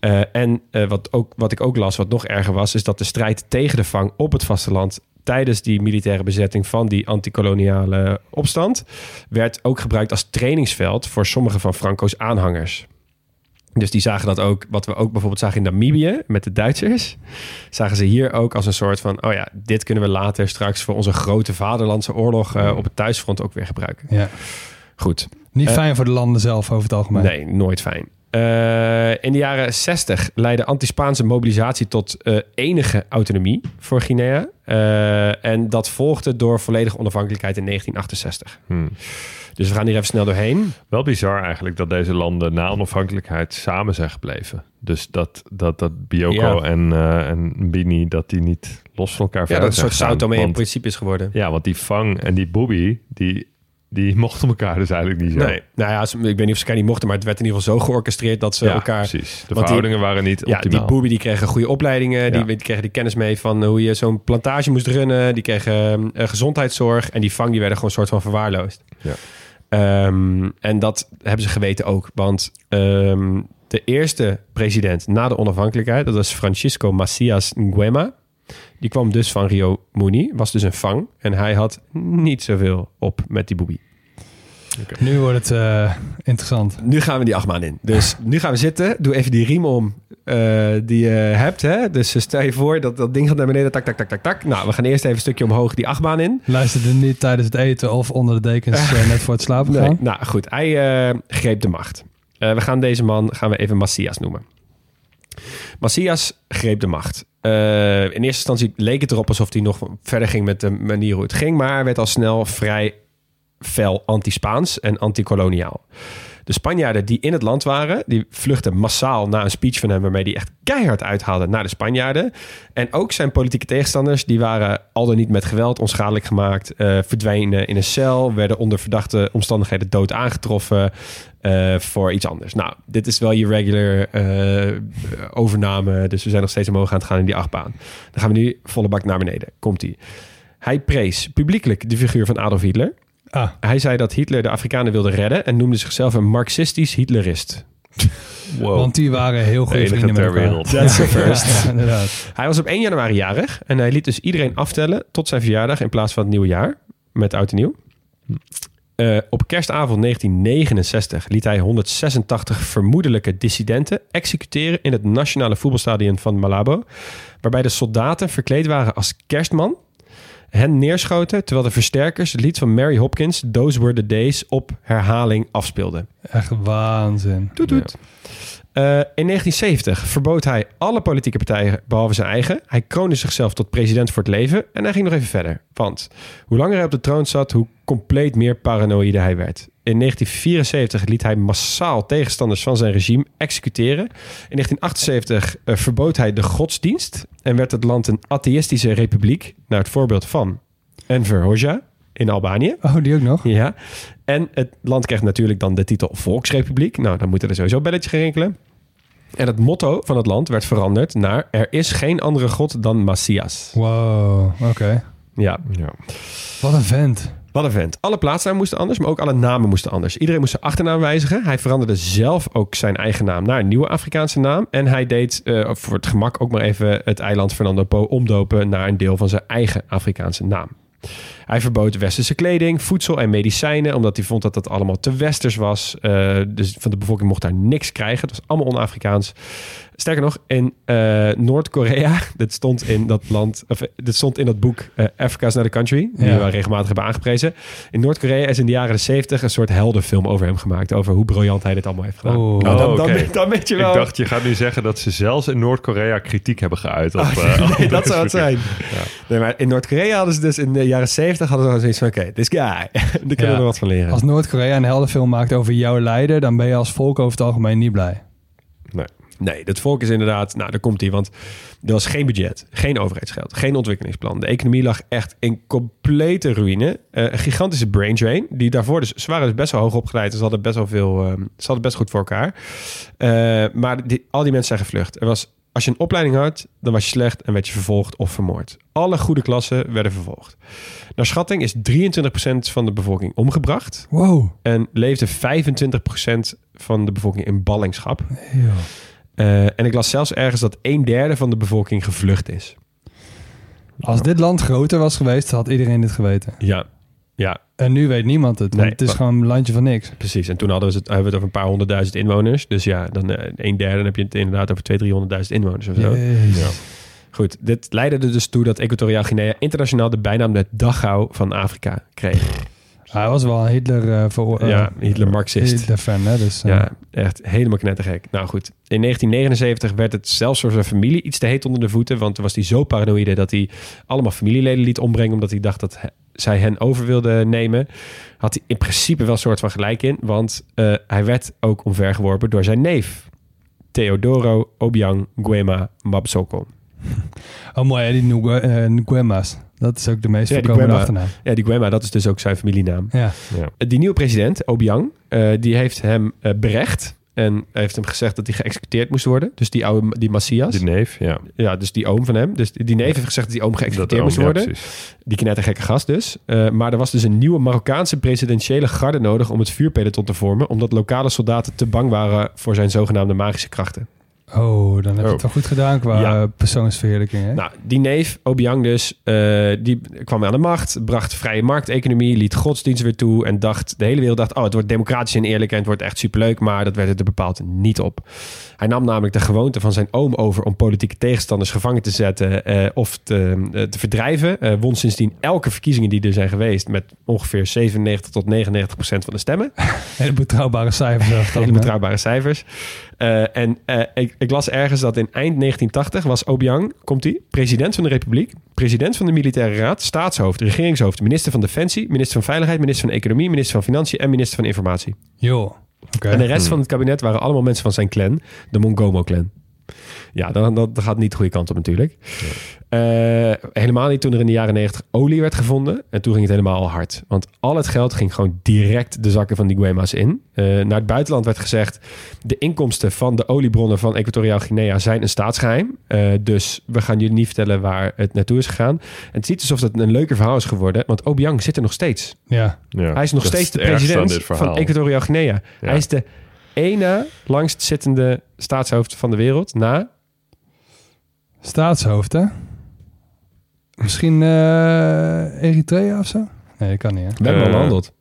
Eh, en eh, wat, ook, wat ik ook las, wat nog erger was, is dat de strijd tegen de vang op het vasteland tijdens die militaire bezetting van die antikoloniale opstand werd ook gebruikt als trainingsveld voor sommige van Franco's aanhangers. Dus die zagen dat ook, wat we ook bijvoorbeeld zagen in Namibië met de Duitsers, zagen ze hier ook als een soort van, oh ja, dit kunnen we later straks voor onze grote vaderlandse oorlog eh, op het thuisfront ook weer gebruiken. Ja. Goed, Niet Eh, fijn voor de landen zelf over het algemeen. Nee, nooit fijn. Eh, in de jaren 60 leidde anti-Spaanse mobilisatie tot eh, enige autonomie voor Guinea. Eh, en dat volgde door volledige onafhankelijkheid in 1968. Hmm. Dus we gaan hier even snel doorheen. Wel bizar eigenlijk dat deze landen na onafhankelijkheid samen zijn gebleven. Dus dat, dat, dat Bioko Ja. en, eh en Bini, dat die niet los van elkaar Ja, verder dat een soort Sao. Tome in principe is geworden. Ja, want die Fang en die Bobby, die, die mochten elkaar dus eigenlijk niet zo. Nee, nou ja, ik weet niet of ze elkaar niet mochten, maar het werd in ieder geval zo georchestreerd dat ze ja, elkaar... precies. De die- verhoudingen waren niet Ja, optimaal. die boebi die kregen goede opleidingen. Die, Ja. die kregen die kennis mee van hoe je zo'n plantage moest runnen. Die kregen eh, gezondheidszorg. En die vang die werden gewoon een soort van verwaarloosd. Ja. Ehm, en dat hebben ze geweten ook. Want ehm, de eerste president na de onafhankelijkheid... dat was Francisco Macias Nguema. Die kwam dus van Rio Muni. Was dus een vang. En hij had niet zoveel op met die boebi. Nu wordt het eh, interessant. Nu gaan we die achtbaan in. Dus nu gaan we zitten. Doe even die riem om eh, die je hebt. Hè? Dus eh, stel je voor dat dat ding gaat naar beneden. Tak, tak, tak, tak, tak. Nou, we gaan eerst even een stukje omhoog die achtbaan in. Luisterde niet tijdens het eten of onder de dekens net voor het slapen Nee. gaan. Nou goed, hij eh, greep de macht. Eh, we gaan deze man gaan we even Macias noemen. Macias greep de macht. Eh, in eerste instantie leek het erop alsof hij nog verder ging met de manier hoe het ging. Maar werd al snel vrij fel anti-Spaans en anti-koloniaal. De Spanjaarden die in het land waren, die vluchtten massaal na een speech van hem... waarmee hij echt keihard uithaalde naar de Spanjaarden. En ook zijn politieke tegenstanders, die waren al dan niet met geweld onschadelijk gemaakt... eh, verdwenen in een cel, werden onder verdachte omstandigheden dood aangetroffen... eh, voor iets anders. Nou, dit is wel je regular eh, overname. Dus we zijn nog steeds omhoog aan het gaan in die achtbaan. Dan gaan we nu volle bak naar beneden. Komt-ie. Hij prees publiekelijk de figuur van Adolf Hitler... Ah, Hij zei dat Hitler de Afrikanen wilde redden en noemde zichzelf een marxistisch Hitlerist. <laughs> Wow. want die waren heel De goede enige vrienden met ter elkaar. wereld. That's the first. Ja. Hij was op 1 januari jarig en hij liet dus iedereen aftellen tot zijn verjaardag in plaats van het nieuwe jaar met oud en nieuw. Eh, op kerstavond 1969 liet hij 186 vermoedelijke dissidenten executeren in het nationale voetbalstadion van Malabo. Waarbij de soldaten verkleed waren als kerstman. Hen neerschoten terwijl de versterkers het lied van Mary Hopkins, Those Were the Days, op herhaling afspeelden. Echt waanzin. Toet toet. Eh, in 1970 verbood hij alle politieke partijen behalve zijn eigen. Hij kroonde zichzelf tot president voor het leven en hij ging nog even verder. Want hoe langer hij op de troon zat, hoe compleet meer paranoïde hij werd. In 1974 liet hij massaal tegenstanders van zijn regime executeren. In 1978 eh, verbood hij de godsdienst en werd het land een atheïstische republiek, naar het voorbeeld van Enver Hoxha in Albanië. Oh, die ook nog? Ja. En het land krijgt natuurlijk dan de titel Volksrepubliek. Nou, dan moeten er sowieso belletjes gaan rinkelen. En het motto van het land werd veranderd naar... Er is geen andere god dan Macias. Wow, oké. Ja, Ja. Wat een vent. wat een vent. Alle plaatsnamen moesten anders, maar ook alle namen moesten anders. Iedereen moest zijn achternaam wijzigen. Hij veranderde zelf ook zijn eigen naam naar een nieuwe Afrikaanse naam. En hij deed eh, voor het gemak ook maar even het eiland Fernando Po omdopen... naar een deel van zijn eigen Afrikaanse naam. Hij verbood westerse kleding, voedsel en medicijnen, omdat hij vond dat dat allemaal te westers was. Eh, dus van de bevolking mocht daar niks krijgen. Het was allemaal on-Afrikaans. Sterker nog, in eh, Noord-Korea, <laughs> dit stond in dat land, of eh, dit stond in dat boek eh, Africa's Not a Country, die Ja. we regelmatig hebben aangeprezen. In Noord-Korea is in de jaren 70 een soort heldenfilm over hem gemaakt, over hoe briljant hij dit allemaal heeft gedaan. Oh. Nou, dan, Oh, dan, weet je Ik wel. dacht, je gaat nu zeggen dat ze zelfs in Noord-Korea kritiek hebben geuit. Op, Oh, <laughs> eh, nee, dat zou het zijn. Nee, maar in Noord-Korea hadden ze dus in de jaren 70 hadden ze zoiets van: oké, this guy, <laughs> daar kunnen we Ja. er wat van leren. Als Noord-Korea een heldenfilm maakt over jouw leider, dan ben je als volk over het algemeen niet blij. Nee. Nee, dat volk is inderdaad, nou, daar komt hij, want er was geen budget, geen overheidsgeld, geen ontwikkelingsplan. De economie lag echt in complete ruïne. Eh, een gigantische brain drain, die daarvoor dus, ze waren dus best wel hoog opgeleid, dus ze hadden best wel veel, ehm, ze hadden best goed voor elkaar. Eh, maar die, al die mensen zijn gevlucht. Er was, als je een opleiding had, dan was je slecht en werd je vervolgd of vermoord. Alle goede klassen werden vervolgd. Naar schatting is 23% van de bevolking omgebracht Wow. en leefde 25% van de bevolking in ballingschap. Eeuw. Eh, en ik las zelfs ergens dat een derde van de bevolking gevlucht is. Als dit land groter was geweest, had iedereen dit geweten. Ja, ja, En nu weet niemand het, want Nee, het is maar- gewoon een landje van niks. precies. En toen hadden we het, hebben we het over een paar honderdduizend inwoners. Dus ja, dan eh, een derde, dan heb je het inderdaad over 200.000, 300.000 inwoners of zo. Ja. Goed, dit leidde er dus toe dat Equatoriaal Guinea internationaal de bijnaam de Dachau van Afrika kreeg. Hij was wel een Hitler eh voor. eh, ja, Hitler-Marxist. Hitler-fan, hè? Dus, eh, Ja, echt helemaal knettergek. Nou goed, in 1979 werd het zelfs voor zijn familie iets te heet onder de voeten. Want toen was hij zo paranoïde dat hij allemaal familieleden liet ombrengen. Omdat hij dacht dat zij hen over wilden nemen. Had hij in principe wel een soort van gelijk in. Want eh, hij werd ook omvergeworpen door zijn neef. Theodoro Obiang Nguema Mabsoko. Oh, mooi, hè, die Ngue- eh, Nguemas. Dat is ook de meest Ja, voorkomende achternaam. Ja, die Nguema, dat is dus ook zijn familienaam. Ja. Die nieuwe president, Obiang, eh, die heeft hem eh, berecht. En heeft hem gezegd dat hij geëxecuteerd moest worden. Dus die oude, die Macias. Die neef, ja. Ja, dus die oom van hem. Dus die neef heeft gezegd dat die oom geëxecuteerd oom, moest ja, worden. precies. die knettergekke gast dus. Eh, maar er was dus een nieuwe Marokkaanse presidentiële garde nodig om het vuurpeloton te vormen. Omdat lokale soldaten te bang waren voor zijn zogenaamde magische krachten. Oh, dan heb je Oh. het wel goed gedaan qua Ja. persoonsverheerlijking, hè? Nou, die neef, Obiang dus, eh, die kwam aan de macht. Bracht vrije markteconomie, liet godsdienst weer toe. En dacht, de hele wereld dacht, oh het wordt democratisch en eerlijk en het wordt echt superleuk. Maar dat werd het er bepaald niet op. Hij nam namelijk de gewoonte van zijn oom over om politieke tegenstanders gevangen te zetten eh, of te, eh, te verdrijven. Won sindsdien elke verkiezingen die er zijn geweest met ongeveer 97 tot 99 procent van de stemmen. <laughs> Hele betrouwbare cijfers. Hele betrouwbare cijfers. Eh, en eh, ik, ik las ergens dat in eind 1980 was Obiang, komt hij, president van de Republiek, president van de Militaire Raad, staatshoofd, regeringshoofd, minister van Defensie, minister van Veiligheid, minister van Economie, minister van Financiën en minister van Informatie. Joh, oké. En de rest van het kabinet waren allemaal mensen van zijn clan, de Mongomo-clan. Ja, dan, dat, dat gaat niet de goede kant op natuurlijk. Eh, helemaal niet toen er in de jaren 90 olie werd gevonden. En toen ging het helemaal hard. Want al het geld ging gewoon direct de zakken van die Guema's in. Eh, naar het buitenland werd gezegd... de inkomsten van de oliebronnen van Equatoriaal Guinea zijn een staatsgeheim. Eh, dus we gaan jullie niet vertellen waar het naartoe is gegaan. En het ziet alsof het een leuker verhaal is geworden. Want Obiang zit er nog steeds. Ja. Ja. Hij is nog Dat steeds de president van. Equatoriaal Guinea. Ja. Hij is de ene langst zittende staatshoofd van de wereld na... Staatshoofd, hè? Misschien eh, Eritrea of zo? Nee, dat kan niet, hè? We hebben Eh, al behandeld.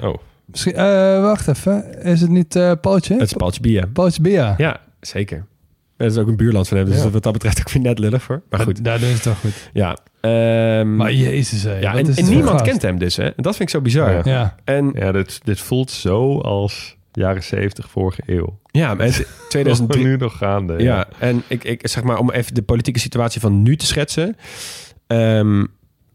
Oh, Misschien, eh, wacht even. Is het niet eh Paultje? Het is Paultje Bia. Paultje Bia. Ja, zeker. Dat is ook een buurland van hem, dus Ja. wat dat betreft ook weer net lullig voor. Maar goed, Daar doen ze het toch goed. ja. Ehm, Maar jezus, hé. ja, en, niemand gast? kent hem dus, hè? En dat vind ik zo bizar. Ja. Ja. En ja, dit, dit voelt zo als jaren 70 vorige eeuw. ja, het- 2003... <laughs> <laughs> nu nog gaande. Ja, en ik, ik zeg maar om even de politieke situatie van nu te schetsen. Ehm,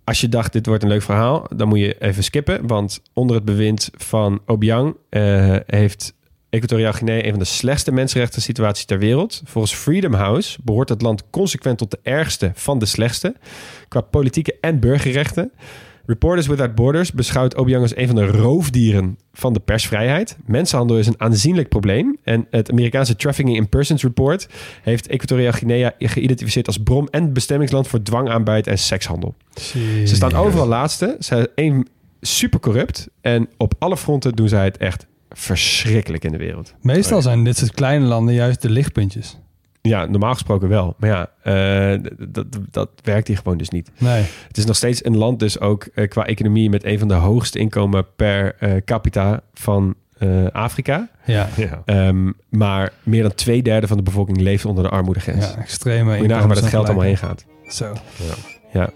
als je dacht, dit wordt een leuk verhaal, dan moet je even skippen. Want onder het bewind van Obiang eh, heeft Equatoriaal Guinea een van de slechtste mensenrechten situaties ter wereld. Volgens Freedom House behoort het land consequent tot de ergste van de slechtste. Qua politieke en burgerrechten. Reporters Without Borders beschouwt Obiang als een van de roofdieren van de persvrijheid. Mensenhandel is een aanzienlijk probleem. En het Amerikaanse Trafficking in Persons Report heeft Equatoriaal Guinea geïdentificeerd als bron en bestemmingsland voor dwangaanbijt en sekshandel. Ze staan overal laatste. Ze zijn één super corrupt. En op alle fronten doen zij het echt verschrikkelijk in de wereld. Meestal zijn dit soort kleine landen juist de lichtpuntjes. Ja, normaal gesproken wel. Maar ja, eh, dat, dat werkt hier gewoon dus niet. Nee. Het is nog steeds een land dus ook eh, qua economie met een van de hoogste inkomen per eh, capita van eh, Afrika. Ja. Ja. Ehm, maar meer dan twee derde van de bevolking leeft onder de armoedegrens. Ja, extreme Moet je nagaan waar dat geld allemaal heen gaat. Zo. Ja.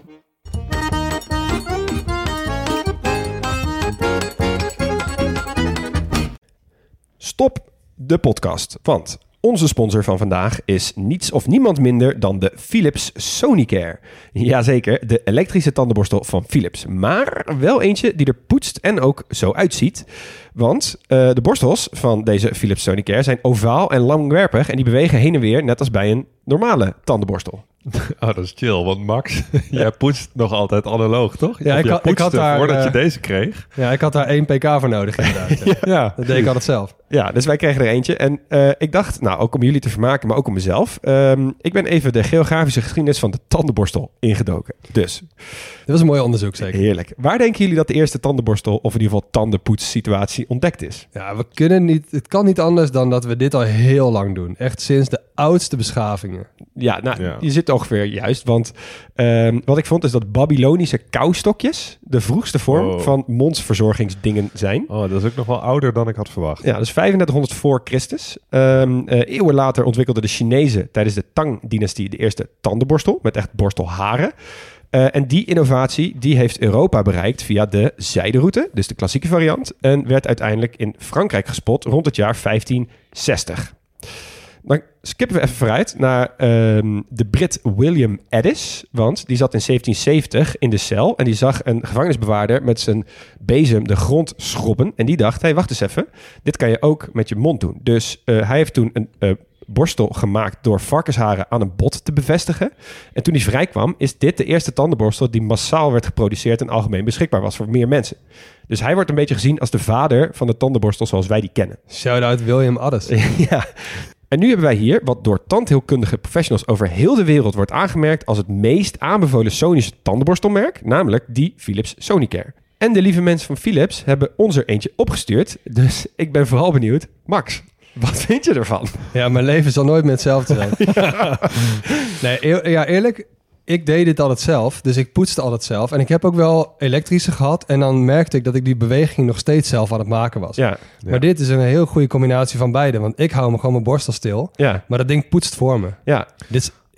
Stop de podcast, want onze sponsor van vandaag is niets of niemand minder dan de Philips Sonicare. Jazeker, de elektrische tandenborstel van Philips. Maar wel eentje die er poetst en ook zo uitziet. Want eh, de borstels van deze Philips Sonicare zijn ovaal en langwerpig en die bewegen heen en weer net als bij een normale tandenborstel. <laughs> Oh, dat is chill. Want Max, <laughs> jij poetst nog altijd analoog, toch? Ja, Of ik had- ik had daar, Voordat eh, je deze kreeg. Ja, ik had daar één pk voor nodig inderdaad. <laughs> ja. Ja, Dat deed ik altijd zelf. Ja, dus wij kregen er eentje. En eh, ik dacht, nou, ook om jullie te vermaken, maar ook om mezelf. ehm, ik ben even de geografische geschiedenis van de tandenborstel ingedoken. Dus, Dit was een mooi onderzoek zeker. heerlijk. Waar denken jullie dat de eerste tandenborstel, of in ieder geval ontdekt is? Ja, we kunnen niet... Het kan niet anders dan dat we dit al heel lang doen. Echt sinds de oudste beschavingen. Ja, nou, Ja. je zit ongeveer juist. Want ehm, wat ik vond is dat Babylonische koustokjes de vroegste vorm Oh. van mondsverzorgingsdingen zijn. Oh, dat is ook nog wel ouder dan ik had verwacht. Ja, dus 3500 voor Christus. Ehm, eh, eeuwen later ontwikkelden de Chinezen tijdens de Tang-dynastie de eerste tandenborstel met echt borstelharen. Eh, en die innovatie die heeft Europa bereikt via de zijderoute, dus de klassieke variant, en werd uiteindelijk in Frankrijk gespot rond het jaar 1560. Dan skippen we even vooruit naar ehm, de Brit William Addis. Want die zat in 1770 in de cel. En die zag een gevangenisbewaarder met zijn bezem de grond schrobben. En die dacht, hé, hey, wacht eens even. Dit kan je ook met je mond doen. Dus eh, hij heeft toen een eh, borstel gemaakt door varkensharen aan een bot te bevestigen. En toen hij vrijkwam, is dit de eerste tandenborstel die massaal werd geproduceerd en algemeen beschikbaar was voor meer mensen. Dus hij wordt een beetje gezien als de vader van de tandenborstel zoals wij die kennen. Shout-out William Addis. <laughs> ja. En nu hebben wij hier wat door tandheelkundige professionals over heel de wereld wordt aangemerkt als het meest aanbevolen Sonische tandenborstelmerk, namelijk die Philips Sonicare. En de lieve mensen van Philips hebben ons er eentje opgestuurd, dus ik ben vooral benieuwd. Max, wat vind je ervan? Ja, mijn leven zal nooit meer hetzelfde zijn. <laughs> <laughs> Nee, eer- ja, eerlijk, ik deed dit altijd zelf. Dus ik poetste altijd zelf. En ik heb ook wel elektrische gehad. En dan merkte ik dat ik die beweging nog steeds zelf aan het maken was. Ja, Ja. Maar dit is een heel goede combinatie van beide. Want ik hou me gewoon mijn borstel stil. ja, Maar dat ding poetst voor me. ja. Dit is,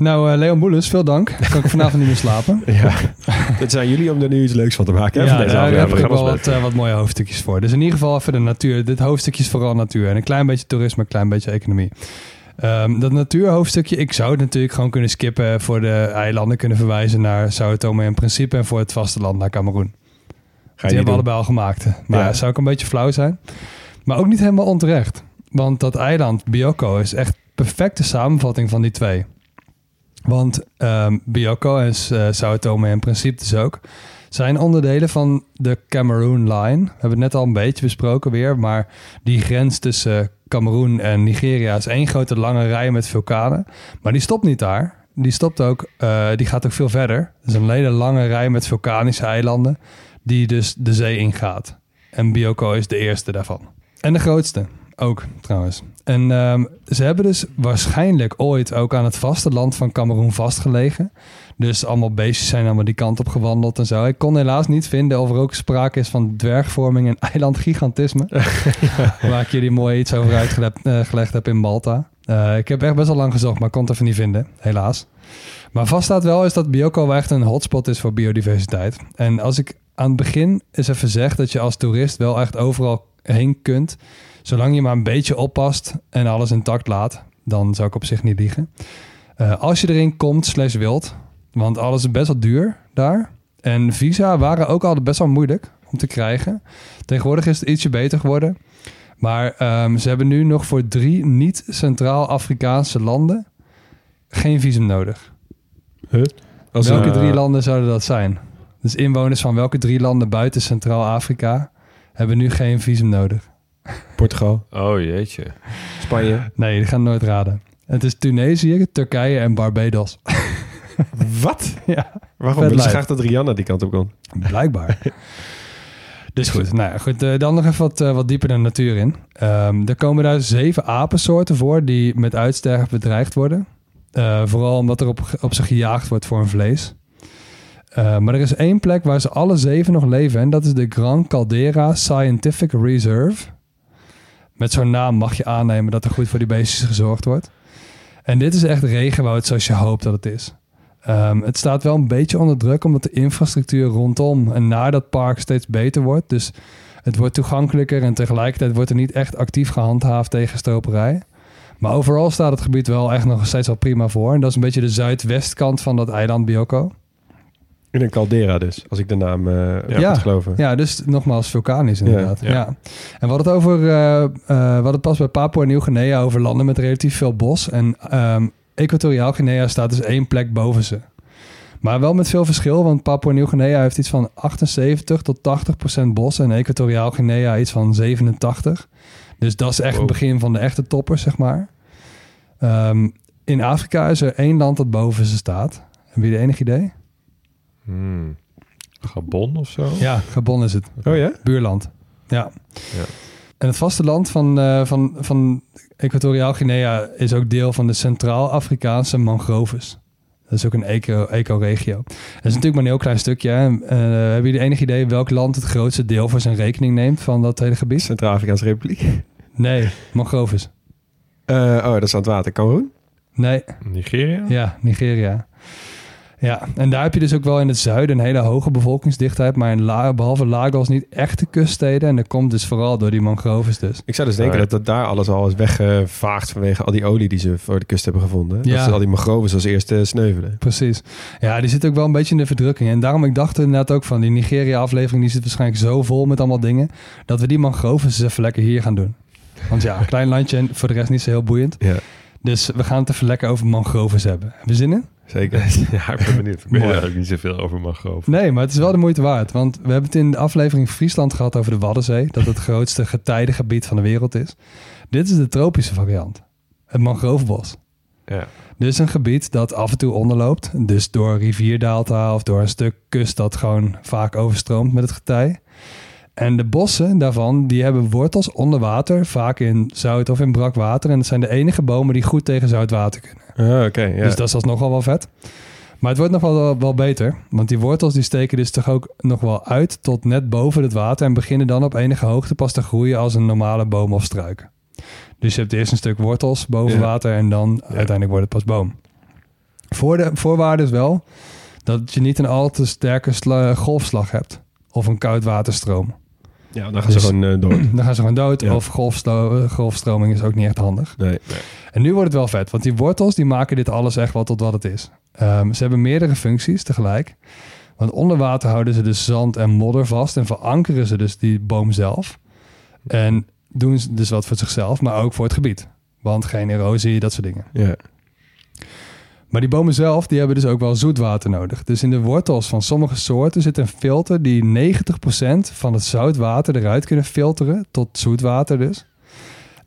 Nou, eh, Leon Boelens, veel dank. Kan ik vanavond niet meer slapen. <laughs> Ja, het zijn jullie om er nu iets leuks van te maken. hè, Ja, deze daar heb ik wel wat, eh, wat mooie hoofdstukjes voor. Dus in ieder geval even de natuur. Dit hoofdstukje is vooral natuur. En een klein beetje toerisme, een klein beetje economie. Ehm, dat natuurhoofdstukje, ik zou het natuurlijk gewoon kunnen skippen. Voor de eilanden kunnen verwijzen naar Sao Tome en Principe. En voor het vasteland naar Cameroen. Die hebben we allebei al gemaakt. Maar Ja. zou ook een beetje flauw zijn. Maar ook niet helemaal onterecht. Want dat eiland, Bioko, is echt perfecte samenvatting van die twee. Want ehm Bioko en eh, Sao Tome en Principe dus ook... zijn onderdelen van de Cameroon Line. We hebben het net al een beetje besproken weer... maar die grens tussen Cameroen en Nigeria... is één grote lange rij met vulkanen. Maar die stopt niet daar. Die stopt ook, eh, die gaat ook veel verder. Het is een hele lange rij met vulkanische eilanden... die dus de zee ingaat. En Bioko is de eerste daarvan. En de grootste ook, trouwens. En ehm, ze hebben dus waarschijnlijk ooit ook aan het vasteland van Cameroen vastgelegen. Dus allemaal beestjes zijn allemaal die kant op gewandeld en zo. Ik kon helaas niet vinden of er ook sprake is van dwergvorming en <laughs> eilandgigantisme. <laughs> Waar ik jullie mooi iets over uitgelegd eh, gelegd heb in Malta. Eh, ik heb echt best wel lang gezocht, maar kon het even niet vinden, helaas. Maar vast staat wel is dat Bioko wel echt een hotspot is voor biodiversiteit. En als ik aan het begin eens even zeg dat je als toerist wel echt overal heen kunt, zolang je maar een beetje oppast en alles intact laat, dan zou ik op zich niet liegen. Eh, als je erin komt, slash wilt, want alles is best wel duur daar. En visa waren ook altijd best wel moeilijk om te krijgen. Tegenwoordig is het ietsje beter geworden. Maar ehm, ze hebben nu nog voor drie niet-Centraal-Afrikaanse landen geen visum nodig. Als welke eh, drie landen zouden dat zijn? Dus inwoners van welke drie landen buiten Centraal-Afrika hebben nu geen visum nodig? Portugal, Oh jeetje. Spanje. Nee, die gaan nooit raden. Het is Tunesië, Turkije en Barbados. <laughs> Wat? ja, Waarom? Ik lijp. graag dat Rihanna die kant op kon. blijkbaar. <laughs> dus goed, nou ja, goed eh, dan nog even wat, eh, wat dieper de natuur in. Ehm, er komen daar zeven apensoorten voor die met uitsterven bedreigd worden. Eh, vooral omdat er op, op ze gejaagd wordt voor hun vlees. Eh, maar er is één plek waar ze alle zeven nog leven en dat is de Gran Caldera Scientific Reserve. Met zo'n naam mag je aannemen dat er goed voor die beestjes gezorgd wordt. En dit is echt regenwoud zoals je hoopt dat het is. Ehm, het staat wel een beetje onder druk omdat de infrastructuur rondom en naar dat park steeds beter wordt. Dus het wordt toegankelijker en tegelijkertijd wordt er niet echt actief gehandhaafd tegen stroperij. Maar overal staat het gebied wel echt nog steeds wel prima voor. En dat is een beetje de zuidwestkant van dat eiland Bioko. In een caldera dus, als ik de naam eh Ja. moet geloven. Ja, dus nogmaals vulkanisch inderdaad. Ja, Ja, ja. En we hadden het over, eh, eh, we hadden het pas bij Papua Nieuw-Guinea over landen met relatief veel bos. En ehm Equatoriaal Guinea staat dus één plek boven ze. Maar wel met veel verschil, want Papua Nieuw-Guinea heeft iets van 78 tot 80 procent bos en Equatoriaal Guinea iets van 87. Dus dat is echt Wow. het begin van de echte toppers, zeg maar. Ehm, in Afrika is er één land dat boven ze staat. Heb je enig idee? Hmm. Gabon of zo? Ja, Gabon is het. Oh ja? Buurland. Ja. Ja. En het vasteland van, eh, van, van Equatoriaal Guinea is ook deel van de Centraal-Afrikaanse mangroves. Dat is ook een eco- eco-regio. dat is natuurlijk maar een heel klein stukje. Hè. Eh, hebben jullie enig idee welk land het grootste deel voor zijn rekening neemt van dat hele gebied? Centraal-Afrikaanse Republiek. Nee, mangroves. Eh, oh, dat is aan het water. Cameroen? Nee, Nigeria? ja, Nigeria. Ja, en daar heb je dus ook wel in het zuiden een hele hoge bevolkingsdichtheid. Maar in La behalve Lagos niet echte kuststeden. En dat komt dus vooral door die mangroves dus. Ik zou dus denken Ja. dat, dat daar alles al is weggevaagd vanwege al die olie die ze voor de kust hebben gevonden. Ja. Dat ze al die mangroves als eerste sneuvelen. Precies. Ja, die zit ook wel een beetje in de verdrukking. En daarom, ik dacht er inderdaad ook van, die Nigeria-aflevering, die zit waarschijnlijk zo vol met allemaal dingen, dat we die mangroves eens even lekker hier gaan doen. Want ja, een <laughs> klein landje en voor de rest niet zo heel boeiend. Ja, Dus we gaan het even lekker over mangroves hebben. Heb je zin in? Zeker. <laughs> Ja, ik ben benieuwd. Ik weet eigenlijk niet zoveel over mangrove. Nee, maar het is wel de moeite waard. Want we hebben het in de aflevering Friesland gehad over de Waddenzee. Dat het grootste getijdengebied van de wereld is. Dit is de tropische variant. Het mangrovebos. Ja. Is een gebied dat af en toe onderloopt. Dus door rivierdelta of door een stuk kust dat gewoon vaak overstroomt met het getij. En de bossen daarvan, die hebben wortels onder water, vaak in zout of in brak water. En dat zijn de enige bomen die goed tegen zout water kunnen. Ja. Dus dat is alsnog al wel vet. Maar het wordt nog wel, wel beter. Want die wortels die steken dus toch ook nog wel uit tot net boven het water. En beginnen dan op enige hoogte pas te groeien als een normale boom of struik. Dus je hebt eerst een stuk wortels boven Ja. water en dan uiteindelijk wordt het pas boom. Voor de voorwaarde is wel dat je niet een al te sterke sla- golfslag hebt. Of een koudwaterstroom. Ja, dan gaan Dus- ze gewoon eh, door. <clears throat> Dan gaan ze gewoon dood. Ja. Of golfsto- golfstroming is ook niet echt handig. Nee. En nu wordt het wel vet, want die wortels die maken dit alles echt wel tot wat het is. Ehm, ze hebben meerdere functies tegelijk. Want onder water houden ze dus zand en modder vast en verankeren ze dus die boom zelf. En doen ze dus wat voor zichzelf, maar ook voor het gebied. Want geen erosie, dat soort dingen. Ja. Maar die bomen zelf, die hebben dus ook wel zoetwater nodig. Dus in de wortels van sommige soorten zit een filter die 90% van het zoutwater eruit kunnen filteren, tot zoetwater dus.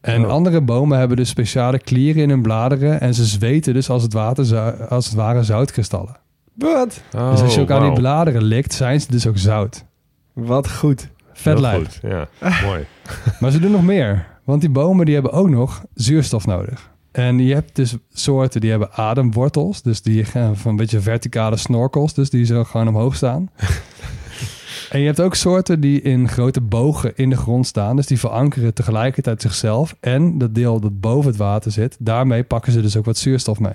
En Oh. andere bomen hebben dus speciale klieren in hun bladeren en ze zweten dus als het, water, als het ware zoutkristallen. Wat? dus als je ook aan die Oh, bladeren likt, zijn ze dus ook zout. Wat goed. Vet lijp. goed, Ja, <laughs> mooi. Maar ze doen nog meer. Want die bomen die hebben ook nog zuurstof nodig. En je hebt dus soorten die hebben ademwortels. Dus die gaan van een beetje verticale snorkels. Dus die zo gewoon omhoog staan. <laughs> en je hebt ook soorten die in grote bogen in de grond staan. Dus die verankeren tegelijkertijd zichzelf. En dat deel dat boven het water zit, daarmee pakken ze dus ook wat zuurstof mee.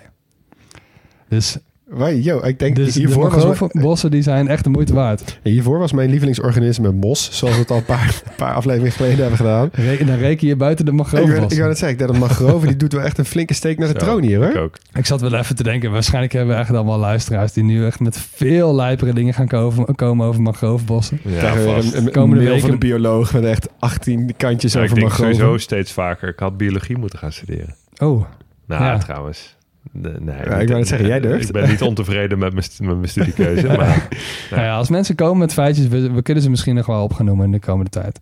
Dus, Waar, yo, ik denk dus de hiervoor, was mijn, bossen die zijn echt de moeite waard. hiervoor was mijn lievelingsorganisme mos. Zoals we het al een paar, <laughs> paar afleveringen geleden hebben gedaan. Re- dan reken je buiten de Ik wou, ik wou net zeggen, ik denk dat mangrove die doet wel echt een flinke steek naar de Zo, troon hier Ik hoor. ook. Ik zat wel even te denken, waarschijnlijk hebben we echt allemaal luisteraars die nu echt met veel lijpere dingen gaan komen, komen over mangrovenbossen. Ja, Krijgen we vast. een, een, een Komende mail van de bioloog met echt 18 kantjes Ja, ik over denk mangroven. sowieso steeds vaker. Ik had biologie moeten gaan studeren. Oh, Nou, Ja. trouwens. Nee, Ja, ik wou net zeggen, jij durft. Ik ben niet ontevreden met mijn, st- met mijn studiekeuze. <laughs> maar nou ja, als mensen komen met feitjes, we, we kunnen ze misschien nog wel op gaan noemen in de komende tijd.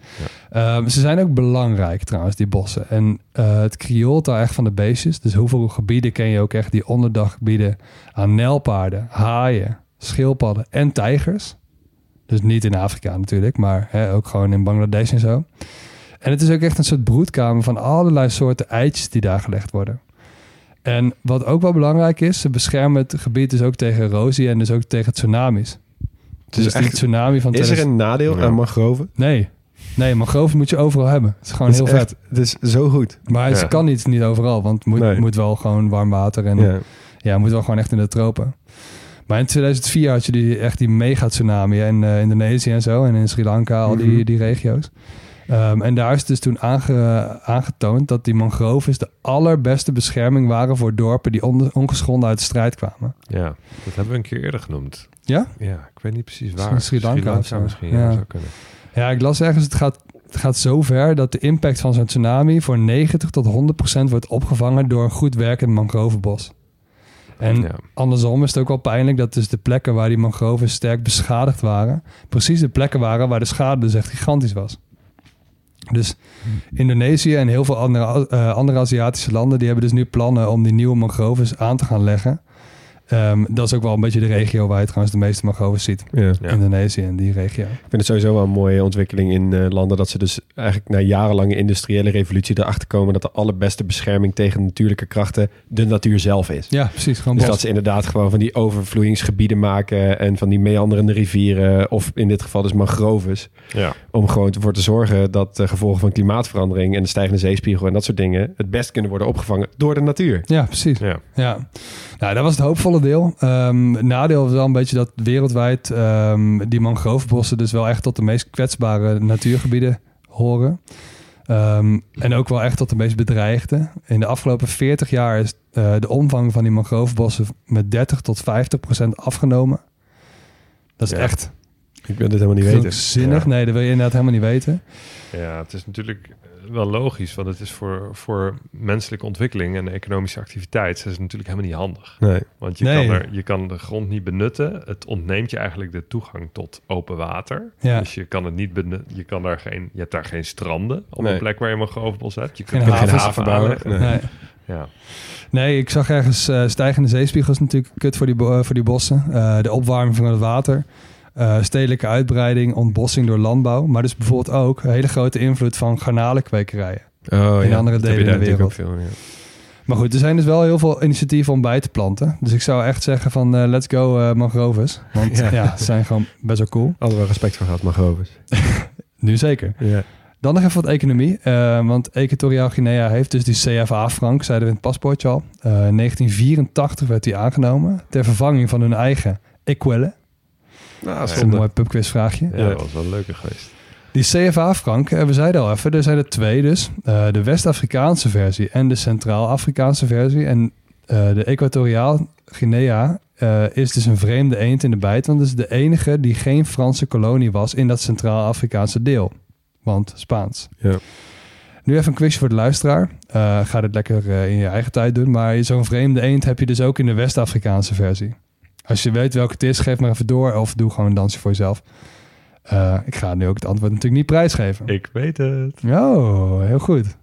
Ehm, ze zijn ook belangrijk trouwens, die bossen. En eh, het krioelt daar echt van de beestjes. Dus hoeveel gebieden ken je ook echt die onderdag bieden aan nijlpaarden, haaien, schildpadden en tijgers. Dus niet in Afrika natuurlijk, maar hè, ook gewoon in Bangladesh en zo. En het is ook echt een soort broedkamer van allerlei soorten eitjes die daar gelegd worden. En wat ook wel belangrijk is, ze beschermen het gebied dus ook tegen erosie en dus ook tegen tsunamis. Dus Dus echt- tsunami van Is er 2000 een nadeel Ja. aan mangroven? Nee. Nee, mangroven moet je overal hebben. Het is gewoon Het heel vet. Het is zo goed. Maar het Ja. kan niet, niet overal, want het moet, Nee. moet wel gewoon warm water en ja. Moet wel gewoon echt in de tropen. Maar in 2004 had je die, echt die mega tsunami in eh, Indonesië en zo en in Sri Lanka, al die, Mhm. die regio's. Ehm, en daar is dus toen aange- aangetoond dat die mangroves de allerbeste bescherming waren voor dorpen die on- ongeschonden uit de strijd kwamen. ja, dat hebben we een keer eerder genoemd. Ja? Ja, ik weet niet precies waar. Sri Lanka misschien. Ja. Ja, zou kunnen. Ja, ik las ergens, het gaat, het gaat zo ver dat de impact van zo'n tsunami voor 90 tot 100 procent wordt opgevangen door een goed werkend mangrovenbos. En Ja. andersom is het ook wel pijnlijk dat dus de plekken waar die mangroven sterk beschadigd waren, precies de plekken waren waar de schade dus echt gigantisch was. Dus Indonesië en heel veel andere, eh, andere Aziatische landen... die hebben dus nu plannen om die nieuwe mangroves aan te gaan leggen. Ehm, dat is ook wel een beetje de regio waar je trouwens de meeste mangroves ziet. Ja. Ja. Indonesië en die regio. Ik vind het sowieso wel een mooie ontwikkeling in eh, landen dat ze dus eigenlijk na jarenlange industriële revolutie erachter komen dat de allerbeste bescherming tegen natuurlijke krachten de natuur zelf is. Ja, precies. Gewoon Dus bos. dat ze inderdaad gewoon van die overvloeingsgebieden maken en van die meanderende rivieren of in dit geval dus mangroves. Ja. Om gewoon ervoor te zorgen dat de gevolgen van klimaatverandering en de stijgende zeespiegel en dat soort dingen het best kunnen worden opgevangen door de natuur. Ja, precies. Ja. Ja, nou, dat was het hoopvolle Ehm, nadeel was wel een beetje dat wereldwijd ehm, die mangrovenbossen dus wel echt tot de meest kwetsbare natuurgebieden horen. Ehm, en ook wel echt tot de meest bedreigde. In de afgelopen 40 jaar is eh, de omvang van die mangrovenbossen met 30 tot 50 procent afgenomen. Dat is Ja. echt Ik wil dit helemaal niet weten. Ja. Nee, dat wil je inderdaad helemaal niet weten. Ja, het is natuurlijk wel logisch, want het is voor, voor menselijke ontwikkeling en economische activiteit is het natuurlijk helemaal niet handig. Nee. Want je, Nee. kan er, je kan de grond niet benutten. Het ontneemt je eigenlijk de toegang tot open water. Ja. Dus je kan het niet benutten. Je, kan daar geen, je hebt daar geen stranden op Nee. een plek waar je een mangrovenbos hebt. Je Geen kunt er havens. haven bouwen. Nee. Nee. Ja. Nee, ik zag ergens eh, stijgende zeespiegels natuurlijk kut voor die, voor die bossen. Eh, de opwarming van het water. Eh, stedelijke uitbreiding, ontbossing door landbouw. Maar dus bijvoorbeeld ook een hele grote invloed van garnalenkwekerijen. Oh, In ja. andere delen daar de ook veel. Ja. Maar goed, er zijn dus wel heel veel initiatieven om bij te planten. Dus ik zou echt zeggen van eh, let's go eh mangroves. Want Ja. ja. ze zijn gewoon best wel cool. <laughs> We respect voor gehad, mangroves. <laughs> Nu zeker. Ja. Dan nog even wat economie. want Equatoriaal Guinea heeft dus die CFA-frank, zeiden we in het paspoortje al. In 1984 werd die aangenomen ter vervanging van hun eigen Equelle. Nou, Dat is een mooi pubquizvraagje. Ja, dat was wel leuker geweest. Die CFA-frank, eh, we zeiden al even, er zijn er twee dus. Eh, de West-Afrikaanse versie en de Centraal-Afrikaanse versie. En eh, de Equatoriaal Guinea eh, is dus een vreemde eend in de bijt. Want het is de enige die geen Franse kolonie was in dat Centraal-Afrikaanse deel. Want Spaans. Ja. Nu even een quizje voor de luisteraar. Eh, ga dit lekker in je eigen tijd doen. Maar zo'n vreemde eend heb je dus ook in de West-Afrikaanse versie. Als je weet welke het is, geef maar even door. Of doe gewoon een dansje voor jezelf. Eh, ik ga nu ook het antwoord natuurlijk niet prijsgeven. Ik weet het. Oh, heel goed.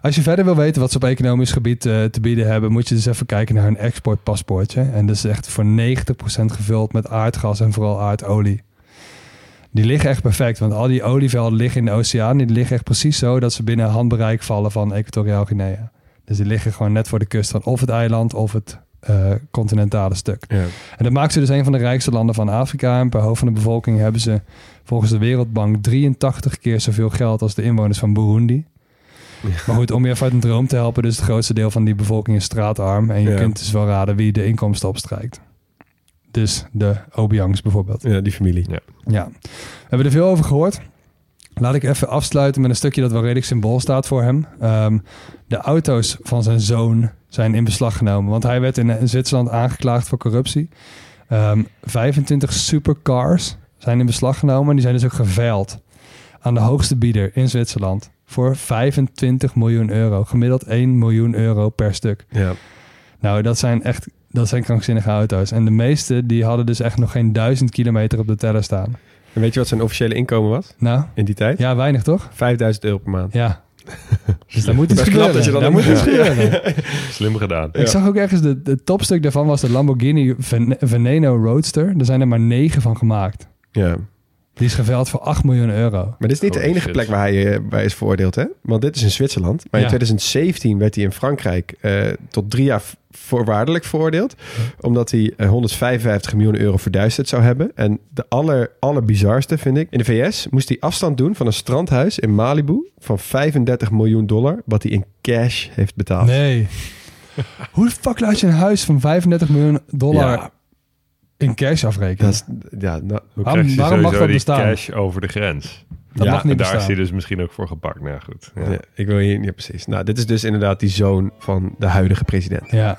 Als je verder wil weten wat ze op economisch gebied eh, te bieden hebben, moet je dus even kijken naar hun exportpaspoortje. En dat is echt voor 90% gevuld met aardgas en vooral aardolie. Die liggen echt perfect, want al die olievelden liggen in de oceaan. Die liggen echt precies zo dat ze binnen handbereik vallen van Equatoriaal Guinea. Dus die liggen gewoon net voor de kust van of het eiland of het eh, continentale stuk. Ja. En dat maakt ze dus een van de rijkste landen van Afrika. En per hoofd van de bevolking hebben ze volgens de Wereldbank 83 keer zoveel geld als de inwoners van Burundi. Maar goed, om je even uit een droom te helpen, dus het grootste deel van die bevolking is straatarm. En je Ja. kunt dus wel raden wie de inkomsten opstrijkt. Dus de Obiangs bijvoorbeeld. ja, die familie. Ja, we hebben er veel over gehoord. Laat ik even afsluiten met een stukje dat wel redelijk symbool staat voor hem. Ehm, de auto's van zijn zoon zijn in beslag genomen. Want hij werd in, Zwitserland aangeklaagd voor corruptie. Ehm 25 supercars zijn in beslag genomen. En die zijn dus ook geveild aan de hoogste bieder in Zwitserland. Voor 25 miljoen euro. Gemiddeld 1 miljoen euro per stuk. Ja. Nou, dat zijn echt dat zijn krankzinnige auto's. En de meeste die hadden dus echt nog geen duizend kilometer op de teller staan. En weet je wat zijn officiële inkomen was Nou, in die tijd? ja, weinig toch? 5000 euro per maand. Ja. <laughs> Dus daar moet iets gebeuren. dat je dat daar moet iets doet. gebeuren. <laughs> Slim gedaan. Ik zag ook ergens, de, de topstuk daarvan was de Lamborghini Ven- Veneno Roadster. Er zijn er maar negen van gemaakt. Ja. Die is geveild voor 8 miljoen euro. Maar dit is niet de enige shit. plek waar hij eh, bij is veroordeeld, hè? Want dit is in Zwitserland. Maar Ja. in 2017 werd hij in Frankrijk eh, tot drie jaar voorwaardelijk veroordeeld. Omdat hij eh, 155 miljoen euro verduisterd zou hebben. En de aller, allerbizarste vind ik. In de VS moest hij afstand doen van een strandhuis in Malibu van 35 miljoen dollar. Wat hij in cash heeft betaald. Nee. <laughs> Hoe de fuck laat je een huis van 35 miljoen dollar Ja, in cash afrekenen? dat is, ja, nou, Waarom- waarom mag dat bestaan? cash over de grens? dat ja, mag niet en daar is bestaan. hij dus misschien ook voor gepakt. Nou goed. Ja. ja, ik wil hier... Ja, precies. Nou, dit is dus inderdaad die zoon van de huidige president. Ja.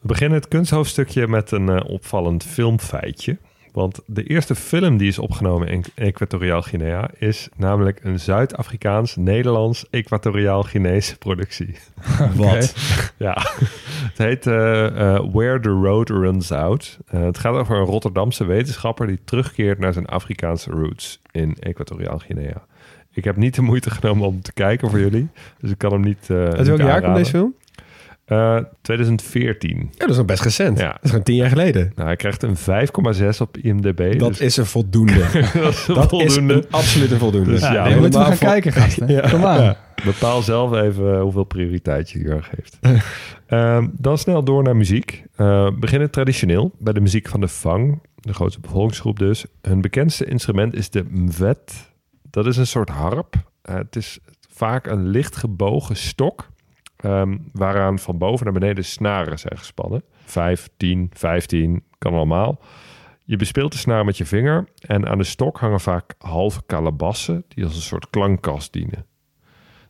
We beginnen het kunsthoofdstukje met een eh, opvallend filmfeitje. Want de eerste film die is opgenomen in Equatoriaal Guinea is namelijk een Zuid-Afrikaans-Nederlands-Equatoriaal-Guinese productie. <laughs> Wat? Ja, het heet eh, eh, Where the Road Runs Out. Eh, het gaat over een Rotterdamse wetenschapper die terugkeert naar zijn Afrikaanse roots in Equatoriaal Guinea. Ik heb niet de moeite genomen om te kijken voor jullie, dus ik kan hem niet. Uit welk jaar komt deze film? Uh, 2014. Ja, dat is nog best recent. Ja. Dat is gewoon tien jaar geleden. Nou, hij krijgt een 5,6 op IMDb. Dat dus is een voldoende. <laughs> dat is een dat voldoende. is een absoluut een voldoende. Dus ja, Ja, helemaal moeten we gaan kijken, gasten. <laughs> Ja. Kom aan. Ja, bepaal zelf even hoeveel prioriteit je hier aan geeft. <laughs> Ehm, dan snel door naar muziek. Uh, beginnen traditioneel bij de muziek van de Fang, de grootste bevolkingsgroep dus. Hun bekendste instrument is de mvet. Dat is een soort harp. Uh, het is vaak een licht gebogen stok, ehm, waaraan van boven naar beneden snaren zijn gespannen. 5, 10, 15, kan allemaal. Je bespeelt de snaar met je vinger en aan de stok hangen vaak halve kalebassen die als een soort klankkast dienen.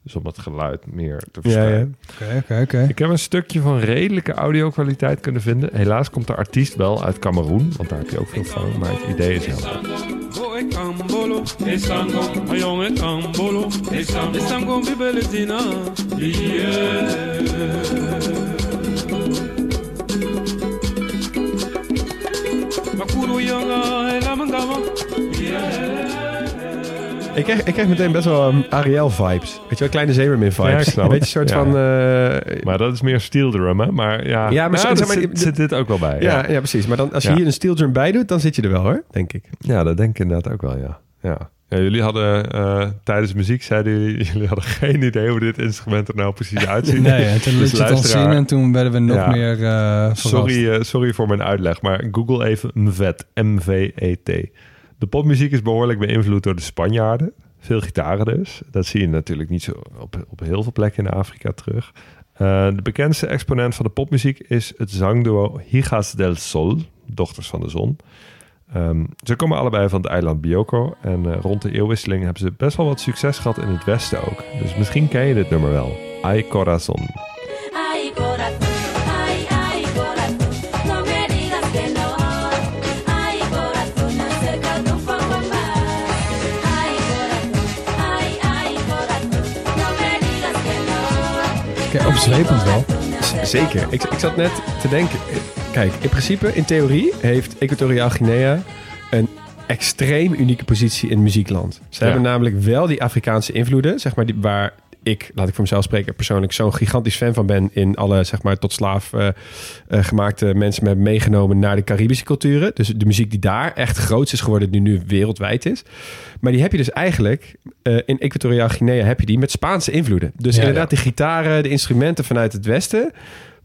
Dus om het geluid meer te Ja, versterken. ja. Oké, oké, oké. Ik heb een stukje van redelijke audio-kwaliteit kunnen vinden. Helaas komt de artiest wel uit Cameroen, want daar heb je ook veel van. Maar het idee is helder. kambolo esango ayon ekambolo esango esango bibele tina Makuru yanga elamangama yeah. Ik krijg, ik krijg meteen best wel um, Ariel-vibes. Weet je wel, kleine Zemermin-vibes. Ja, ik snap Een beetje een soort Ja. van... eh, Maar dat is meer steel drum, hè? Maar ja, Ja, maar nou, zo- dat zeg maar, zit, dit ook wel bij. ja, Ja, ja, precies. Maar dan, als je Ja. hier een steel drum bij doet, dan zit je er wel hoor, denk ik. ja dat denk ik inderdaad ook wel, ja. ja. Ja, jullie hadden eh, tijdens de muziek zeiden jullie, <laughs> jullie hadden geen idee hoe dit instrument er nou precies <laughs> uitziet. Nee, en toen Dus liet je het ons luisteraar, zien en toen werden we nog Ja. meer eh verrast. Sorry, eh, sorry voor mijn uitleg, maar Google even MVET, M-V-E-T. De popmuziek is behoorlijk beïnvloed door de Spanjaarden. Veel gitaren dus. Dat zie je natuurlijk niet zo op, op heel veel plekken in Afrika terug. Eh, de bekendste exponent van de popmuziek is het zangduo Hijas del Sol, Dochters van de Zon. Ehm, ze komen allebei van het eiland Bioko en eh, rond de eeuwwisseling hebben ze best wel wat succes gehad in het westen ook. Dus misschien ken je dit nummer wel. Ay Corazon. Ay, corazón, Kijk, opzwepend wel. Z- Zeker. Ik, ik zat net te denken. Kijk, in principe, in theorie, heeft Equatoriaal Guinea een extreem unieke positie in muziekland. Ze Ja. hebben namelijk wel die Afrikaanse invloeden, zeg maar, die, waar ik, laat ik voor mezelf spreken, persoonlijk zo'n gigantisch fan van ben in alle, zeg maar, tot slaaf eh, eh, gemaakte mensen me hebben meegenomen naar de Caribische culturen. Dus de muziek die daar echt groot is geworden, die nu wereldwijd is. Maar die heb je dus eigenlijk, eh, in Equatoriaal Guinea heb je die met Spaanse invloeden. Dus Ja, inderdaad, de gitaren, de instrumenten vanuit het westen,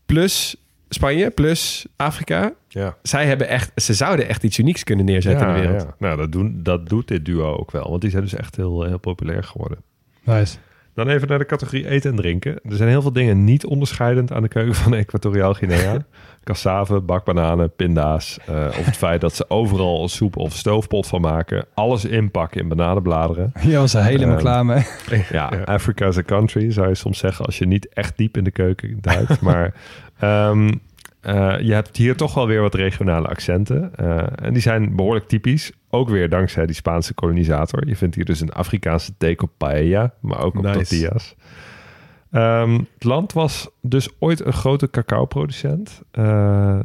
plus Spanje, plus Afrika. Ja. Zij hebben echt, ze zouden echt iets unieks kunnen neerzetten in de wereld. Ja. Nou, dat, doen, dat doet dit duo ook wel. Want die zijn dus echt heel, heel populair geworden. Nice. Dan even naar de categorie eten en drinken. Er zijn heel veel dingen niet onderscheidend aan de keuken van Equatoriaal Guinea. <laughs> Cassave, bakbananen, pinda's. eh, of het <laughs> feit dat ze overal een soep of stoofpot van maken. Alles inpakken in bananenbladeren. Hier was er helemaal Ehm, klaar mee. <laughs> Ja, Africa is a country, zou je soms zeggen... als je niet echt diep in de keuken duikt. maar ehm, eh, je hebt hier toch wel weer wat regionale accenten. eh, en die zijn behoorlijk typisch. Ook weer dankzij die Spaanse kolonisator. Je vindt hier dus een Afrikaanse take op paella, maar ook op Nice. tortillas. Ehm, het land was dus ooit een grote cacao-producent. Eh,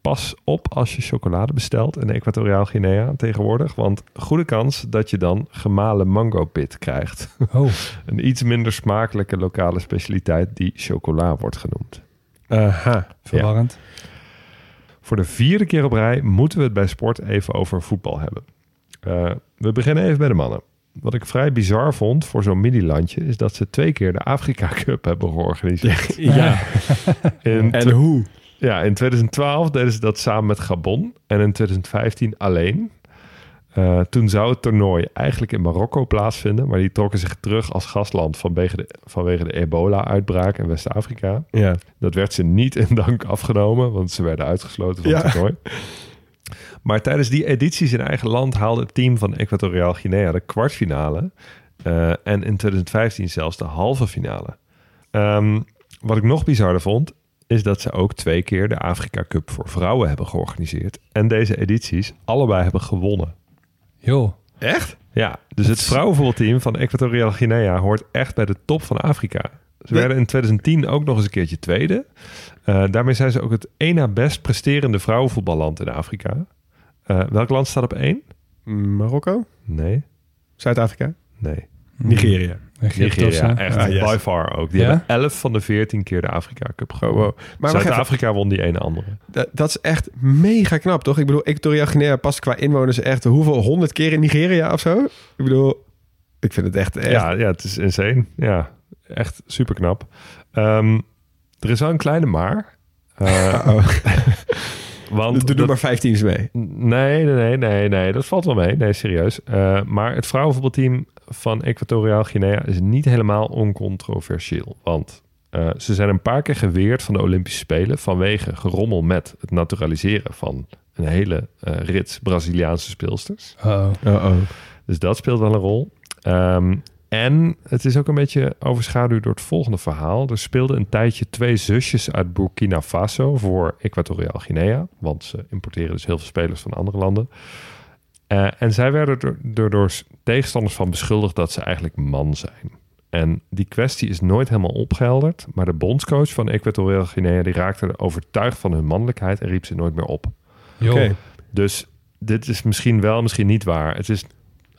pas op als je chocolade bestelt in Equatoriaal Guinea tegenwoordig. Want goede kans dat je dan gemalen mango pit krijgt. Oh, <laughs> Een iets minder smakelijke lokale specialiteit die chocola wordt genoemd. Aha. verwarrend. Voor de vierde keer op rij moeten we het bij sport even over voetbal hebben. Eh, we beginnen even bij de mannen. Wat ik vrij bizar vond voor zo'n mini-landje... is dat ze twee keer de Afrika <laughs> Cup hebben georganiseerd. Ja. In, En hoe? ja, in 2012 deden ze dat samen met Gabon. En in 2015 alleen. Eh, toen zou het toernooi eigenlijk in Marokko plaatsvinden... maar die trokken zich terug als gastland vanwege de, vanwege de ebola-uitbraak in West-Afrika. Ja. Dat werd ze niet in dank afgenomen, want ze werden uitgesloten van Ja. het toernooi. Maar tijdens die edities in eigen land haalde het team van Equatoriaal Guinea de kwartfinale. eh, en in 2015 zelfs de halve finale. Ehm, wat ik nog bizarder vond, is dat ze ook twee keer de Afrika Cup voor vrouwen hebben georganiseerd. En deze edities allebei hebben gewonnen. Joh. Echt? Ja, dus het vrouwenvoetbalteam van Equatoriaal Guinea hoort echt bij de top van Afrika. Ze werden in 2010 ook nog eens een keertje tweede. Eh, daarmee zijn ze ook het één na best presterende vrouwenvoetballand in Afrika. Eh, welk land staat op één? Marokko? Nee, Zuid-Afrika? nee. Nigeria. Egypte. Nigeria, echt Ah, yes. by far ook. Die Ja? hebben 11 van de 14 keer de Afrika Cup Oh, gewonnen. wow. Even. Zuid-Afrika won die ene andere. Dat, dat is echt mega knap, toch? Ik bedoel, Equatoriaal Guinea past qua inwoners echt hoeveel honderd keer in Nigeria of zo? Ik bedoel, ik vind het echt... echt Ja, ja, het is insane. Ja, echt super knap. er is wel een kleine maar. Eh, Oh, <laughs> want doe, dat- maar vijf teams mee. Nee, nee, nee, nee, nee, dat valt wel mee. Nee, serieus. Eh, maar het vrouwenvoetbalteam van Equatoriaal Guinea is niet helemaal oncontroversieel. Want eh, ze zijn een paar keer geweerd van de Olympische Spelen vanwege gerommel met het naturaliseren van een hele eh, rits Braziliaanse speelsters. Oh. Oh, oh. Dus dat speelt wel een rol. Ehm, en het is ook een beetje overschaduwd door het volgende verhaal. Er speelden een tijdje twee zusjes uit Burkina Faso voor Equatoriaal Guinea. Want ze importeren dus heel veel spelers van andere landen. Eh, en zij werden er door, door tegenstanders van beschuldigd dat ze eigenlijk man zijn. En die kwestie is nooit helemaal opgehelderd. Maar de bondscoach van Equatoriaal Guinea die raakte er overtuigd van hun mannelijkheid en riep ze nooit meer op. Oké. Dus dit is misschien wel, misschien niet waar. Het is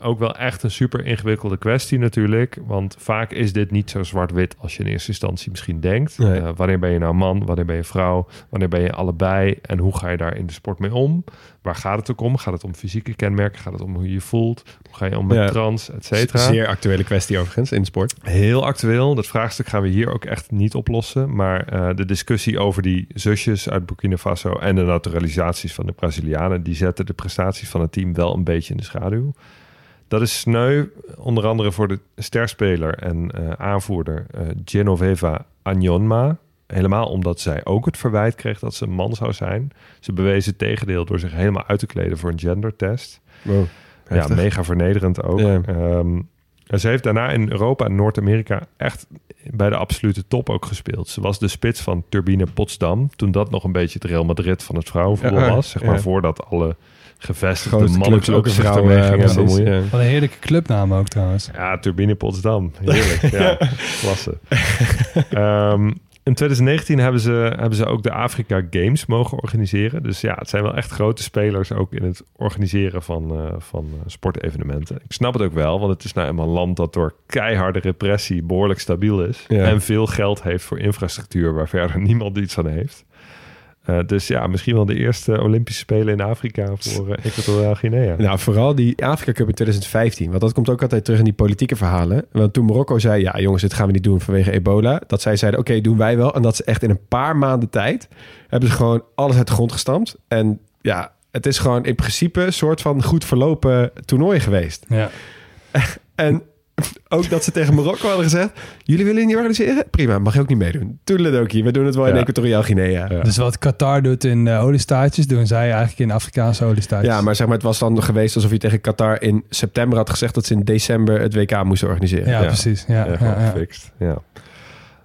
ook wel echt een super ingewikkelde kwestie natuurlijk. Want vaak is dit niet zo zwart-wit als je in eerste instantie misschien denkt. Nee. Eh, wanneer ben je nou man? Wanneer ben je vrouw? Wanneer ben je allebei? En hoe ga je daar in de sport mee om? Waar gaat het ook om? Gaat het om fysieke kenmerken? Gaat het om hoe je je voelt? Hoe ga je om met Ja. trans, et cetera? Zeer actuele kwestie overigens in de sport. Heel actueel. Dat vraagstuk gaan we hier ook echt niet oplossen. Maar eh, de discussie over die zusjes uit Burkina Faso en de naturalisaties van de Brazilianen, die zetten de prestaties van het team wel een beetje in de schaduw. Dat is sneu, onder andere voor de sterspeler en eh, aanvoerder eh, Genoveva Agnonma. Helemaal omdat zij ook het verwijt kreeg dat ze een man zou zijn. Ze bewees het tegendeel door zich helemaal uit te kleden voor een gendertest. Wow. Ja, mega vernederend ook. Ja. Ehm, en ze heeft daarna in Europa en Noord-Amerika echt bij de absolute top ook gespeeld. Ze was de spits van Turbine Potsdam. Toen dat nog een beetje het Real Madrid van het vrouwenvoetbal Ja, was. Zeg maar ja. voordat alle gevestigde Grootste mannen clubs ook gingen precies, bemoeien. ja. Wat een heerlijke clubnaam ook trouwens. Ja, Turbine Potsdam. Heerlijk. ja, <laughs> klasse. Ehm, in 2019 hebben ze, hebben ze ook de Afrika Games mogen organiseren. Dus ja, het zijn wel echt grote spelers ook in het organiseren van, eh, van eh, sportevenementen. Ik snap het ook wel, want het is nou eenmaal een land dat door keiharde repressie behoorlijk stabiel is. Ja. En veel geld heeft voor infrastructuur waar verder <laughs> niemand iets aan heeft. Eh, dus ja, misschien wel de eerste Olympische Spelen in Afrika voor Equatoriaal Guinea. Nou, vooral die Afrika Cup in 2015. Want dat komt ook altijd terug in die politieke verhalen. Want toen Marokko zei, ja jongens, dit gaan we niet doen vanwege ebola. Dat zij zeiden, oké, doen wij wel. En dat ze echt in een paar maanden tijd... hebben ze gewoon alles uit de grond gestampt. En ja, het is gewoon in principe een soort van goed verlopen toernooi geweest. Ja. <laughs> En <laughs> ook dat ze tegen Marokko hadden gezegd... jullie willen niet organiseren? Prima, mag je ook niet meedoen. Toedeledokie, we doen het wel in Ja. Equatoriaal Guinea. Ja. Dus wat Qatar doet in eh, oliestaatjes, doen zij eigenlijk in Afrikaanse oliestaatjes. Ja, maar zeg maar, het was dan geweest alsof je tegen Qatar in september had gezegd dat ze in december het WK moesten organiseren. Ja, Ja. precies. Ja, Ja, ja, gewoon ja. gefixt. Ja.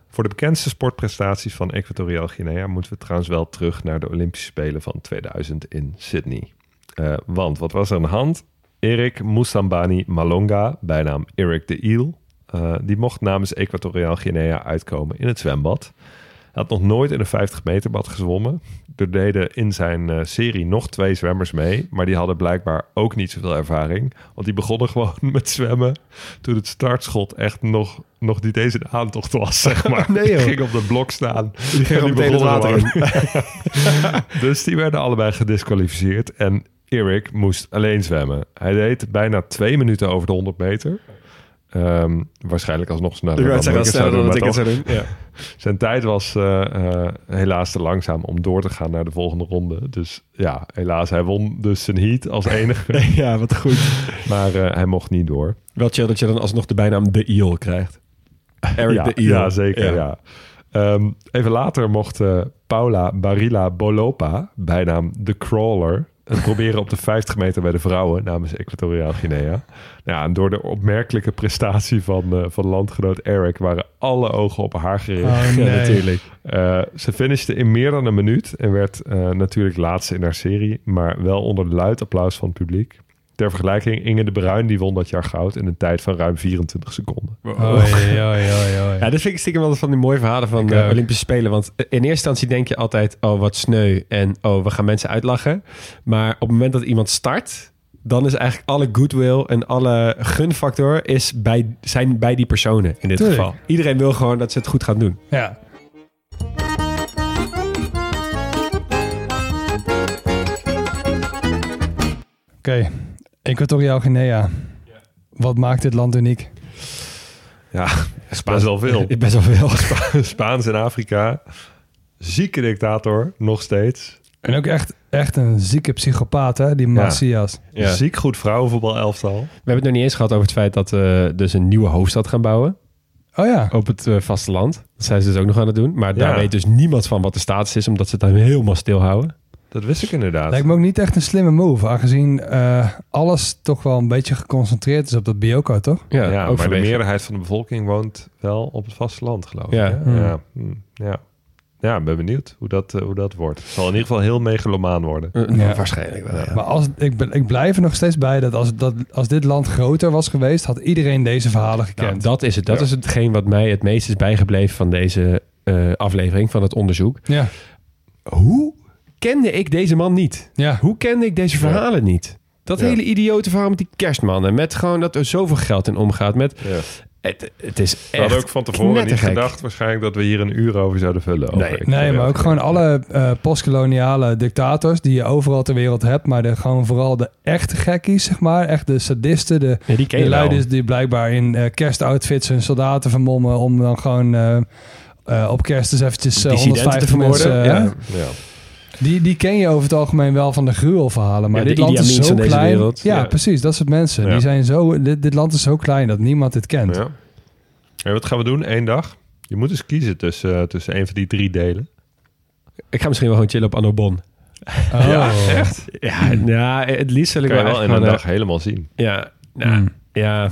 Voor de bekendste sportprestaties van Equatoriaal Guinea moeten we trouwens wel terug naar de Olympische Spelen van 2000 in Sydney. Eh, want wat was er aan de hand? Erik Moussambani Malonga, bijnaam Erik de Eel, eh, die mocht namens Equatoriaal Guinea uitkomen in het zwembad. Hij had nog nooit in een 50 meter bad gezwommen. Er deden in zijn eh, serie nog twee zwemmers mee, maar die hadden blijkbaar ook niet zoveel ervaring. Want die begonnen <laughs> gewoon met zwemmen toen het startschot echt nog, nog niet eens een aantocht was, zeg <laughs> maar. Nee. Die ging op de blok staan. Die ging water <laughs> dus die werden allebei gedisqualificeerd. En Erik moest alleen zwemmen. Hij deed bijna twee minuten over de 100 meter. Ehm, waarschijnlijk alsnog sneller Ik dan sneller dan ik het zou doen. Ja. <laughs> Zijn tijd was eh, eh, helaas te langzaam om door te gaan naar de volgende ronde. Dus ja, helaas, hij won dus zijn heat als enige. <laughs> ja, wat goed. maar eh, hij mocht niet door. Wel chill dat je dan alsnog de bijnaam De Eel krijgt. Eric ja, De Eel. Ja, zeker. Ja. Ehm, even later mocht Paula Barilla Bolopa, bijnaam de Crawler, het proberen op de 50 meter bij de vrouwen namens Equatoriaal Guinea. Nou Ja, en door de opmerkelijke prestatie van, eh, van landgenoot Eric waren alle ogen op haar gericht. Oh, nee. Ja, natuurlijk. Eh, ze finishte in meer dan een minuut en werd eh, natuurlijk laatste in haar serie, maar wel onder luid applaus van het publiek. Ter vergelijking, Inge de Bruin die won dat jaar goud in een tijd van ruim 24 seconden. Oei, oei, oei, oei. Ja, dat vind ik stiekem wel van die mooie verhalen van Ik de ook. Olympische Spelen. Want in eerste instantie denk je altijd, oh wat sneu en oh we gaan mensen uitlachen. Maar op het moment dat iemand start, dan is eigenlijk alle goodwill en alle gunfactor is bij, zijn bij die personen in dit Tuurlijk. geval. Iedereen wil gewoon dat ze het goed gaan doen. Ja. Oké, Equatoriaal Guinea. Wat maakt dit land uniek? Ja, <laughs> best wel veel. Best wel veel. Spaans in Afrika. Zieke dictator, nog steeds. En ook echt, echt een zieke psychopaat, hè? Die Macias. Ja. Ziek goed vrouwenvoetbal elftal. We hebben het nog niet eens gehad over het feit dat we dus een nieuwe hoofdstad gaan bouwen Oh ja. op het eh, vasteland. Dat zijn ze dus ook nog aan het doen. Maar daar Ja. weet dus niemand van wat de status is, omdat ze het dan helemaal stilhouden. Dat wist ik inderdaad. Lijkt me ook niet echt een slimme move, aangezien eh, alles toch wel een beetje geconcentreerd is op dat Bioko, toch? Ja, ja, ook maar de meerderheid van de bevolking woont wel op het vasteland, geloof ik. Ja. hè? Hmm. Ja. hm, ja. Ja, ik ben benieuwd hoe dat, eh, hoe dat wordt. Het zal in ieder geval heel megalomaan worden. Eh, Ja. Waarschijnlijk wel, ja. Maar als, ik, ben- ik blijf er nog steeds bij dat als, dat als dit land groter was geweest, had iedereen deze verhalen gekend. Nou, dat is het. Dat Ja. is hetgeen wat mij het meest is bijgebleven van deze eh, aflevering, van het onderzoek. ja, Hoe kende ik deze man niet? ja. Hoe kende ik deze verhalen niet? Dat Ja. hele idiote verhaal met die kerstmannen. Met gewoon dat er zoveel geld in omgaat. Met, Ja. het, het is We hadden echt ook van tevoren niet gedacht waarschijnlijk dat we hier een uur over zouden vullen. over Nee. Nee, maar ook gewoon alle eh, postkoloniale dictators die je overal ter wereld hebt. Maar de, gewoon vooral de echte gekkies, zeg maar. Echt de sadisten, de, Ja, die de luiders die blijkbaar in eh, kerstoutfits hun soldaten vermommen. Om dan gewoon eh, eh, op kerst eens eventjes eh, Dissidenten te 150 vermoorden, mensen... ja. Ja. Die, die ken je over het algemeen wel van de gruwelverhalen. Maar Ja, dit land is zo klein. wereld. Ja, Ja. precies. Dat soort mensen. Ja. Die zijn zo, dit, dit land is zo klein dat niemand dit kent. Ja. En wat gaan we doen? Eén dag? Je moet eens kiezen tussen, eh, tussen een van die drie delen. Ik ga misschien wel gewoon chillen op Annobon. Oh. Ja, echt? Ja, ja, het liefst zal ik wel in een dag helemaal zien. eh, Ja, nou, Hmm. ja.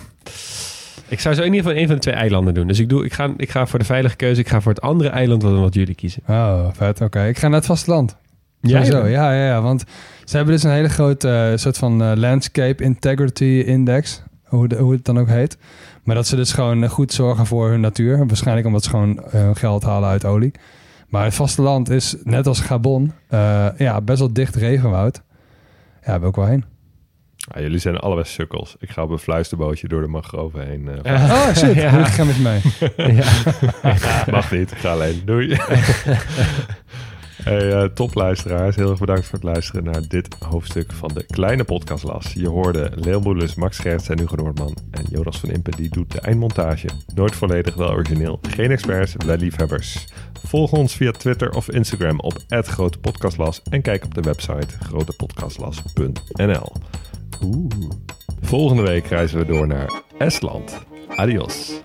Ik zou zo in ieder geval een van de twee eilanden doen. Dus ik, doe, ik, ga, ik ga voor de veilige keuze. Ik ga voor het andere eiland wat, wat jullie kiezen. Oh, vet. Oké, ik ga naar het vasteland. Sowieso, dan? ja, ja, ja. Want ze hebben dus een hele grote eh, soort van eh, Landscape Integrity Index. Hoe, de- hoe het dan ook heet. Maar dat ze dus gewoon eh, goed zorgen voor hun natuur. Waarschijnlijk omdat ze gewoon hun geld halen uit olie. Maar het vasteland is, net als Gabon, eh, ja, best wel dicht regenwoud. Ja, daar wil ik wel heen. Ja, jullie zijn allebei sukkels. Ik ga op een fluisterbootje door de mangroven heen. eh, Ja. Oh, <laughs> shit. Ja. Ik ga met je mee. <laughs> Ja. <laughs> Mag niet, ik ga alleen. Doei. Hey, eh, topluisteraars, heel erg bedankt voor het luisteren naar dit hoofdstuk van de kleine podcastlas. Je hoorde Leel Max Scherts en Hugo Noordman. En Jonas van Impen die doet de eindmontage. Nooit volledig, wel origineel. Geen experts, wel liefhebbers. Volg ons via Twitter of Instagram op @grotepodcastlas en kijk op de website grotepodcastlas.nl. Oeh. Volgende week reizen we door naar Estland. Adios.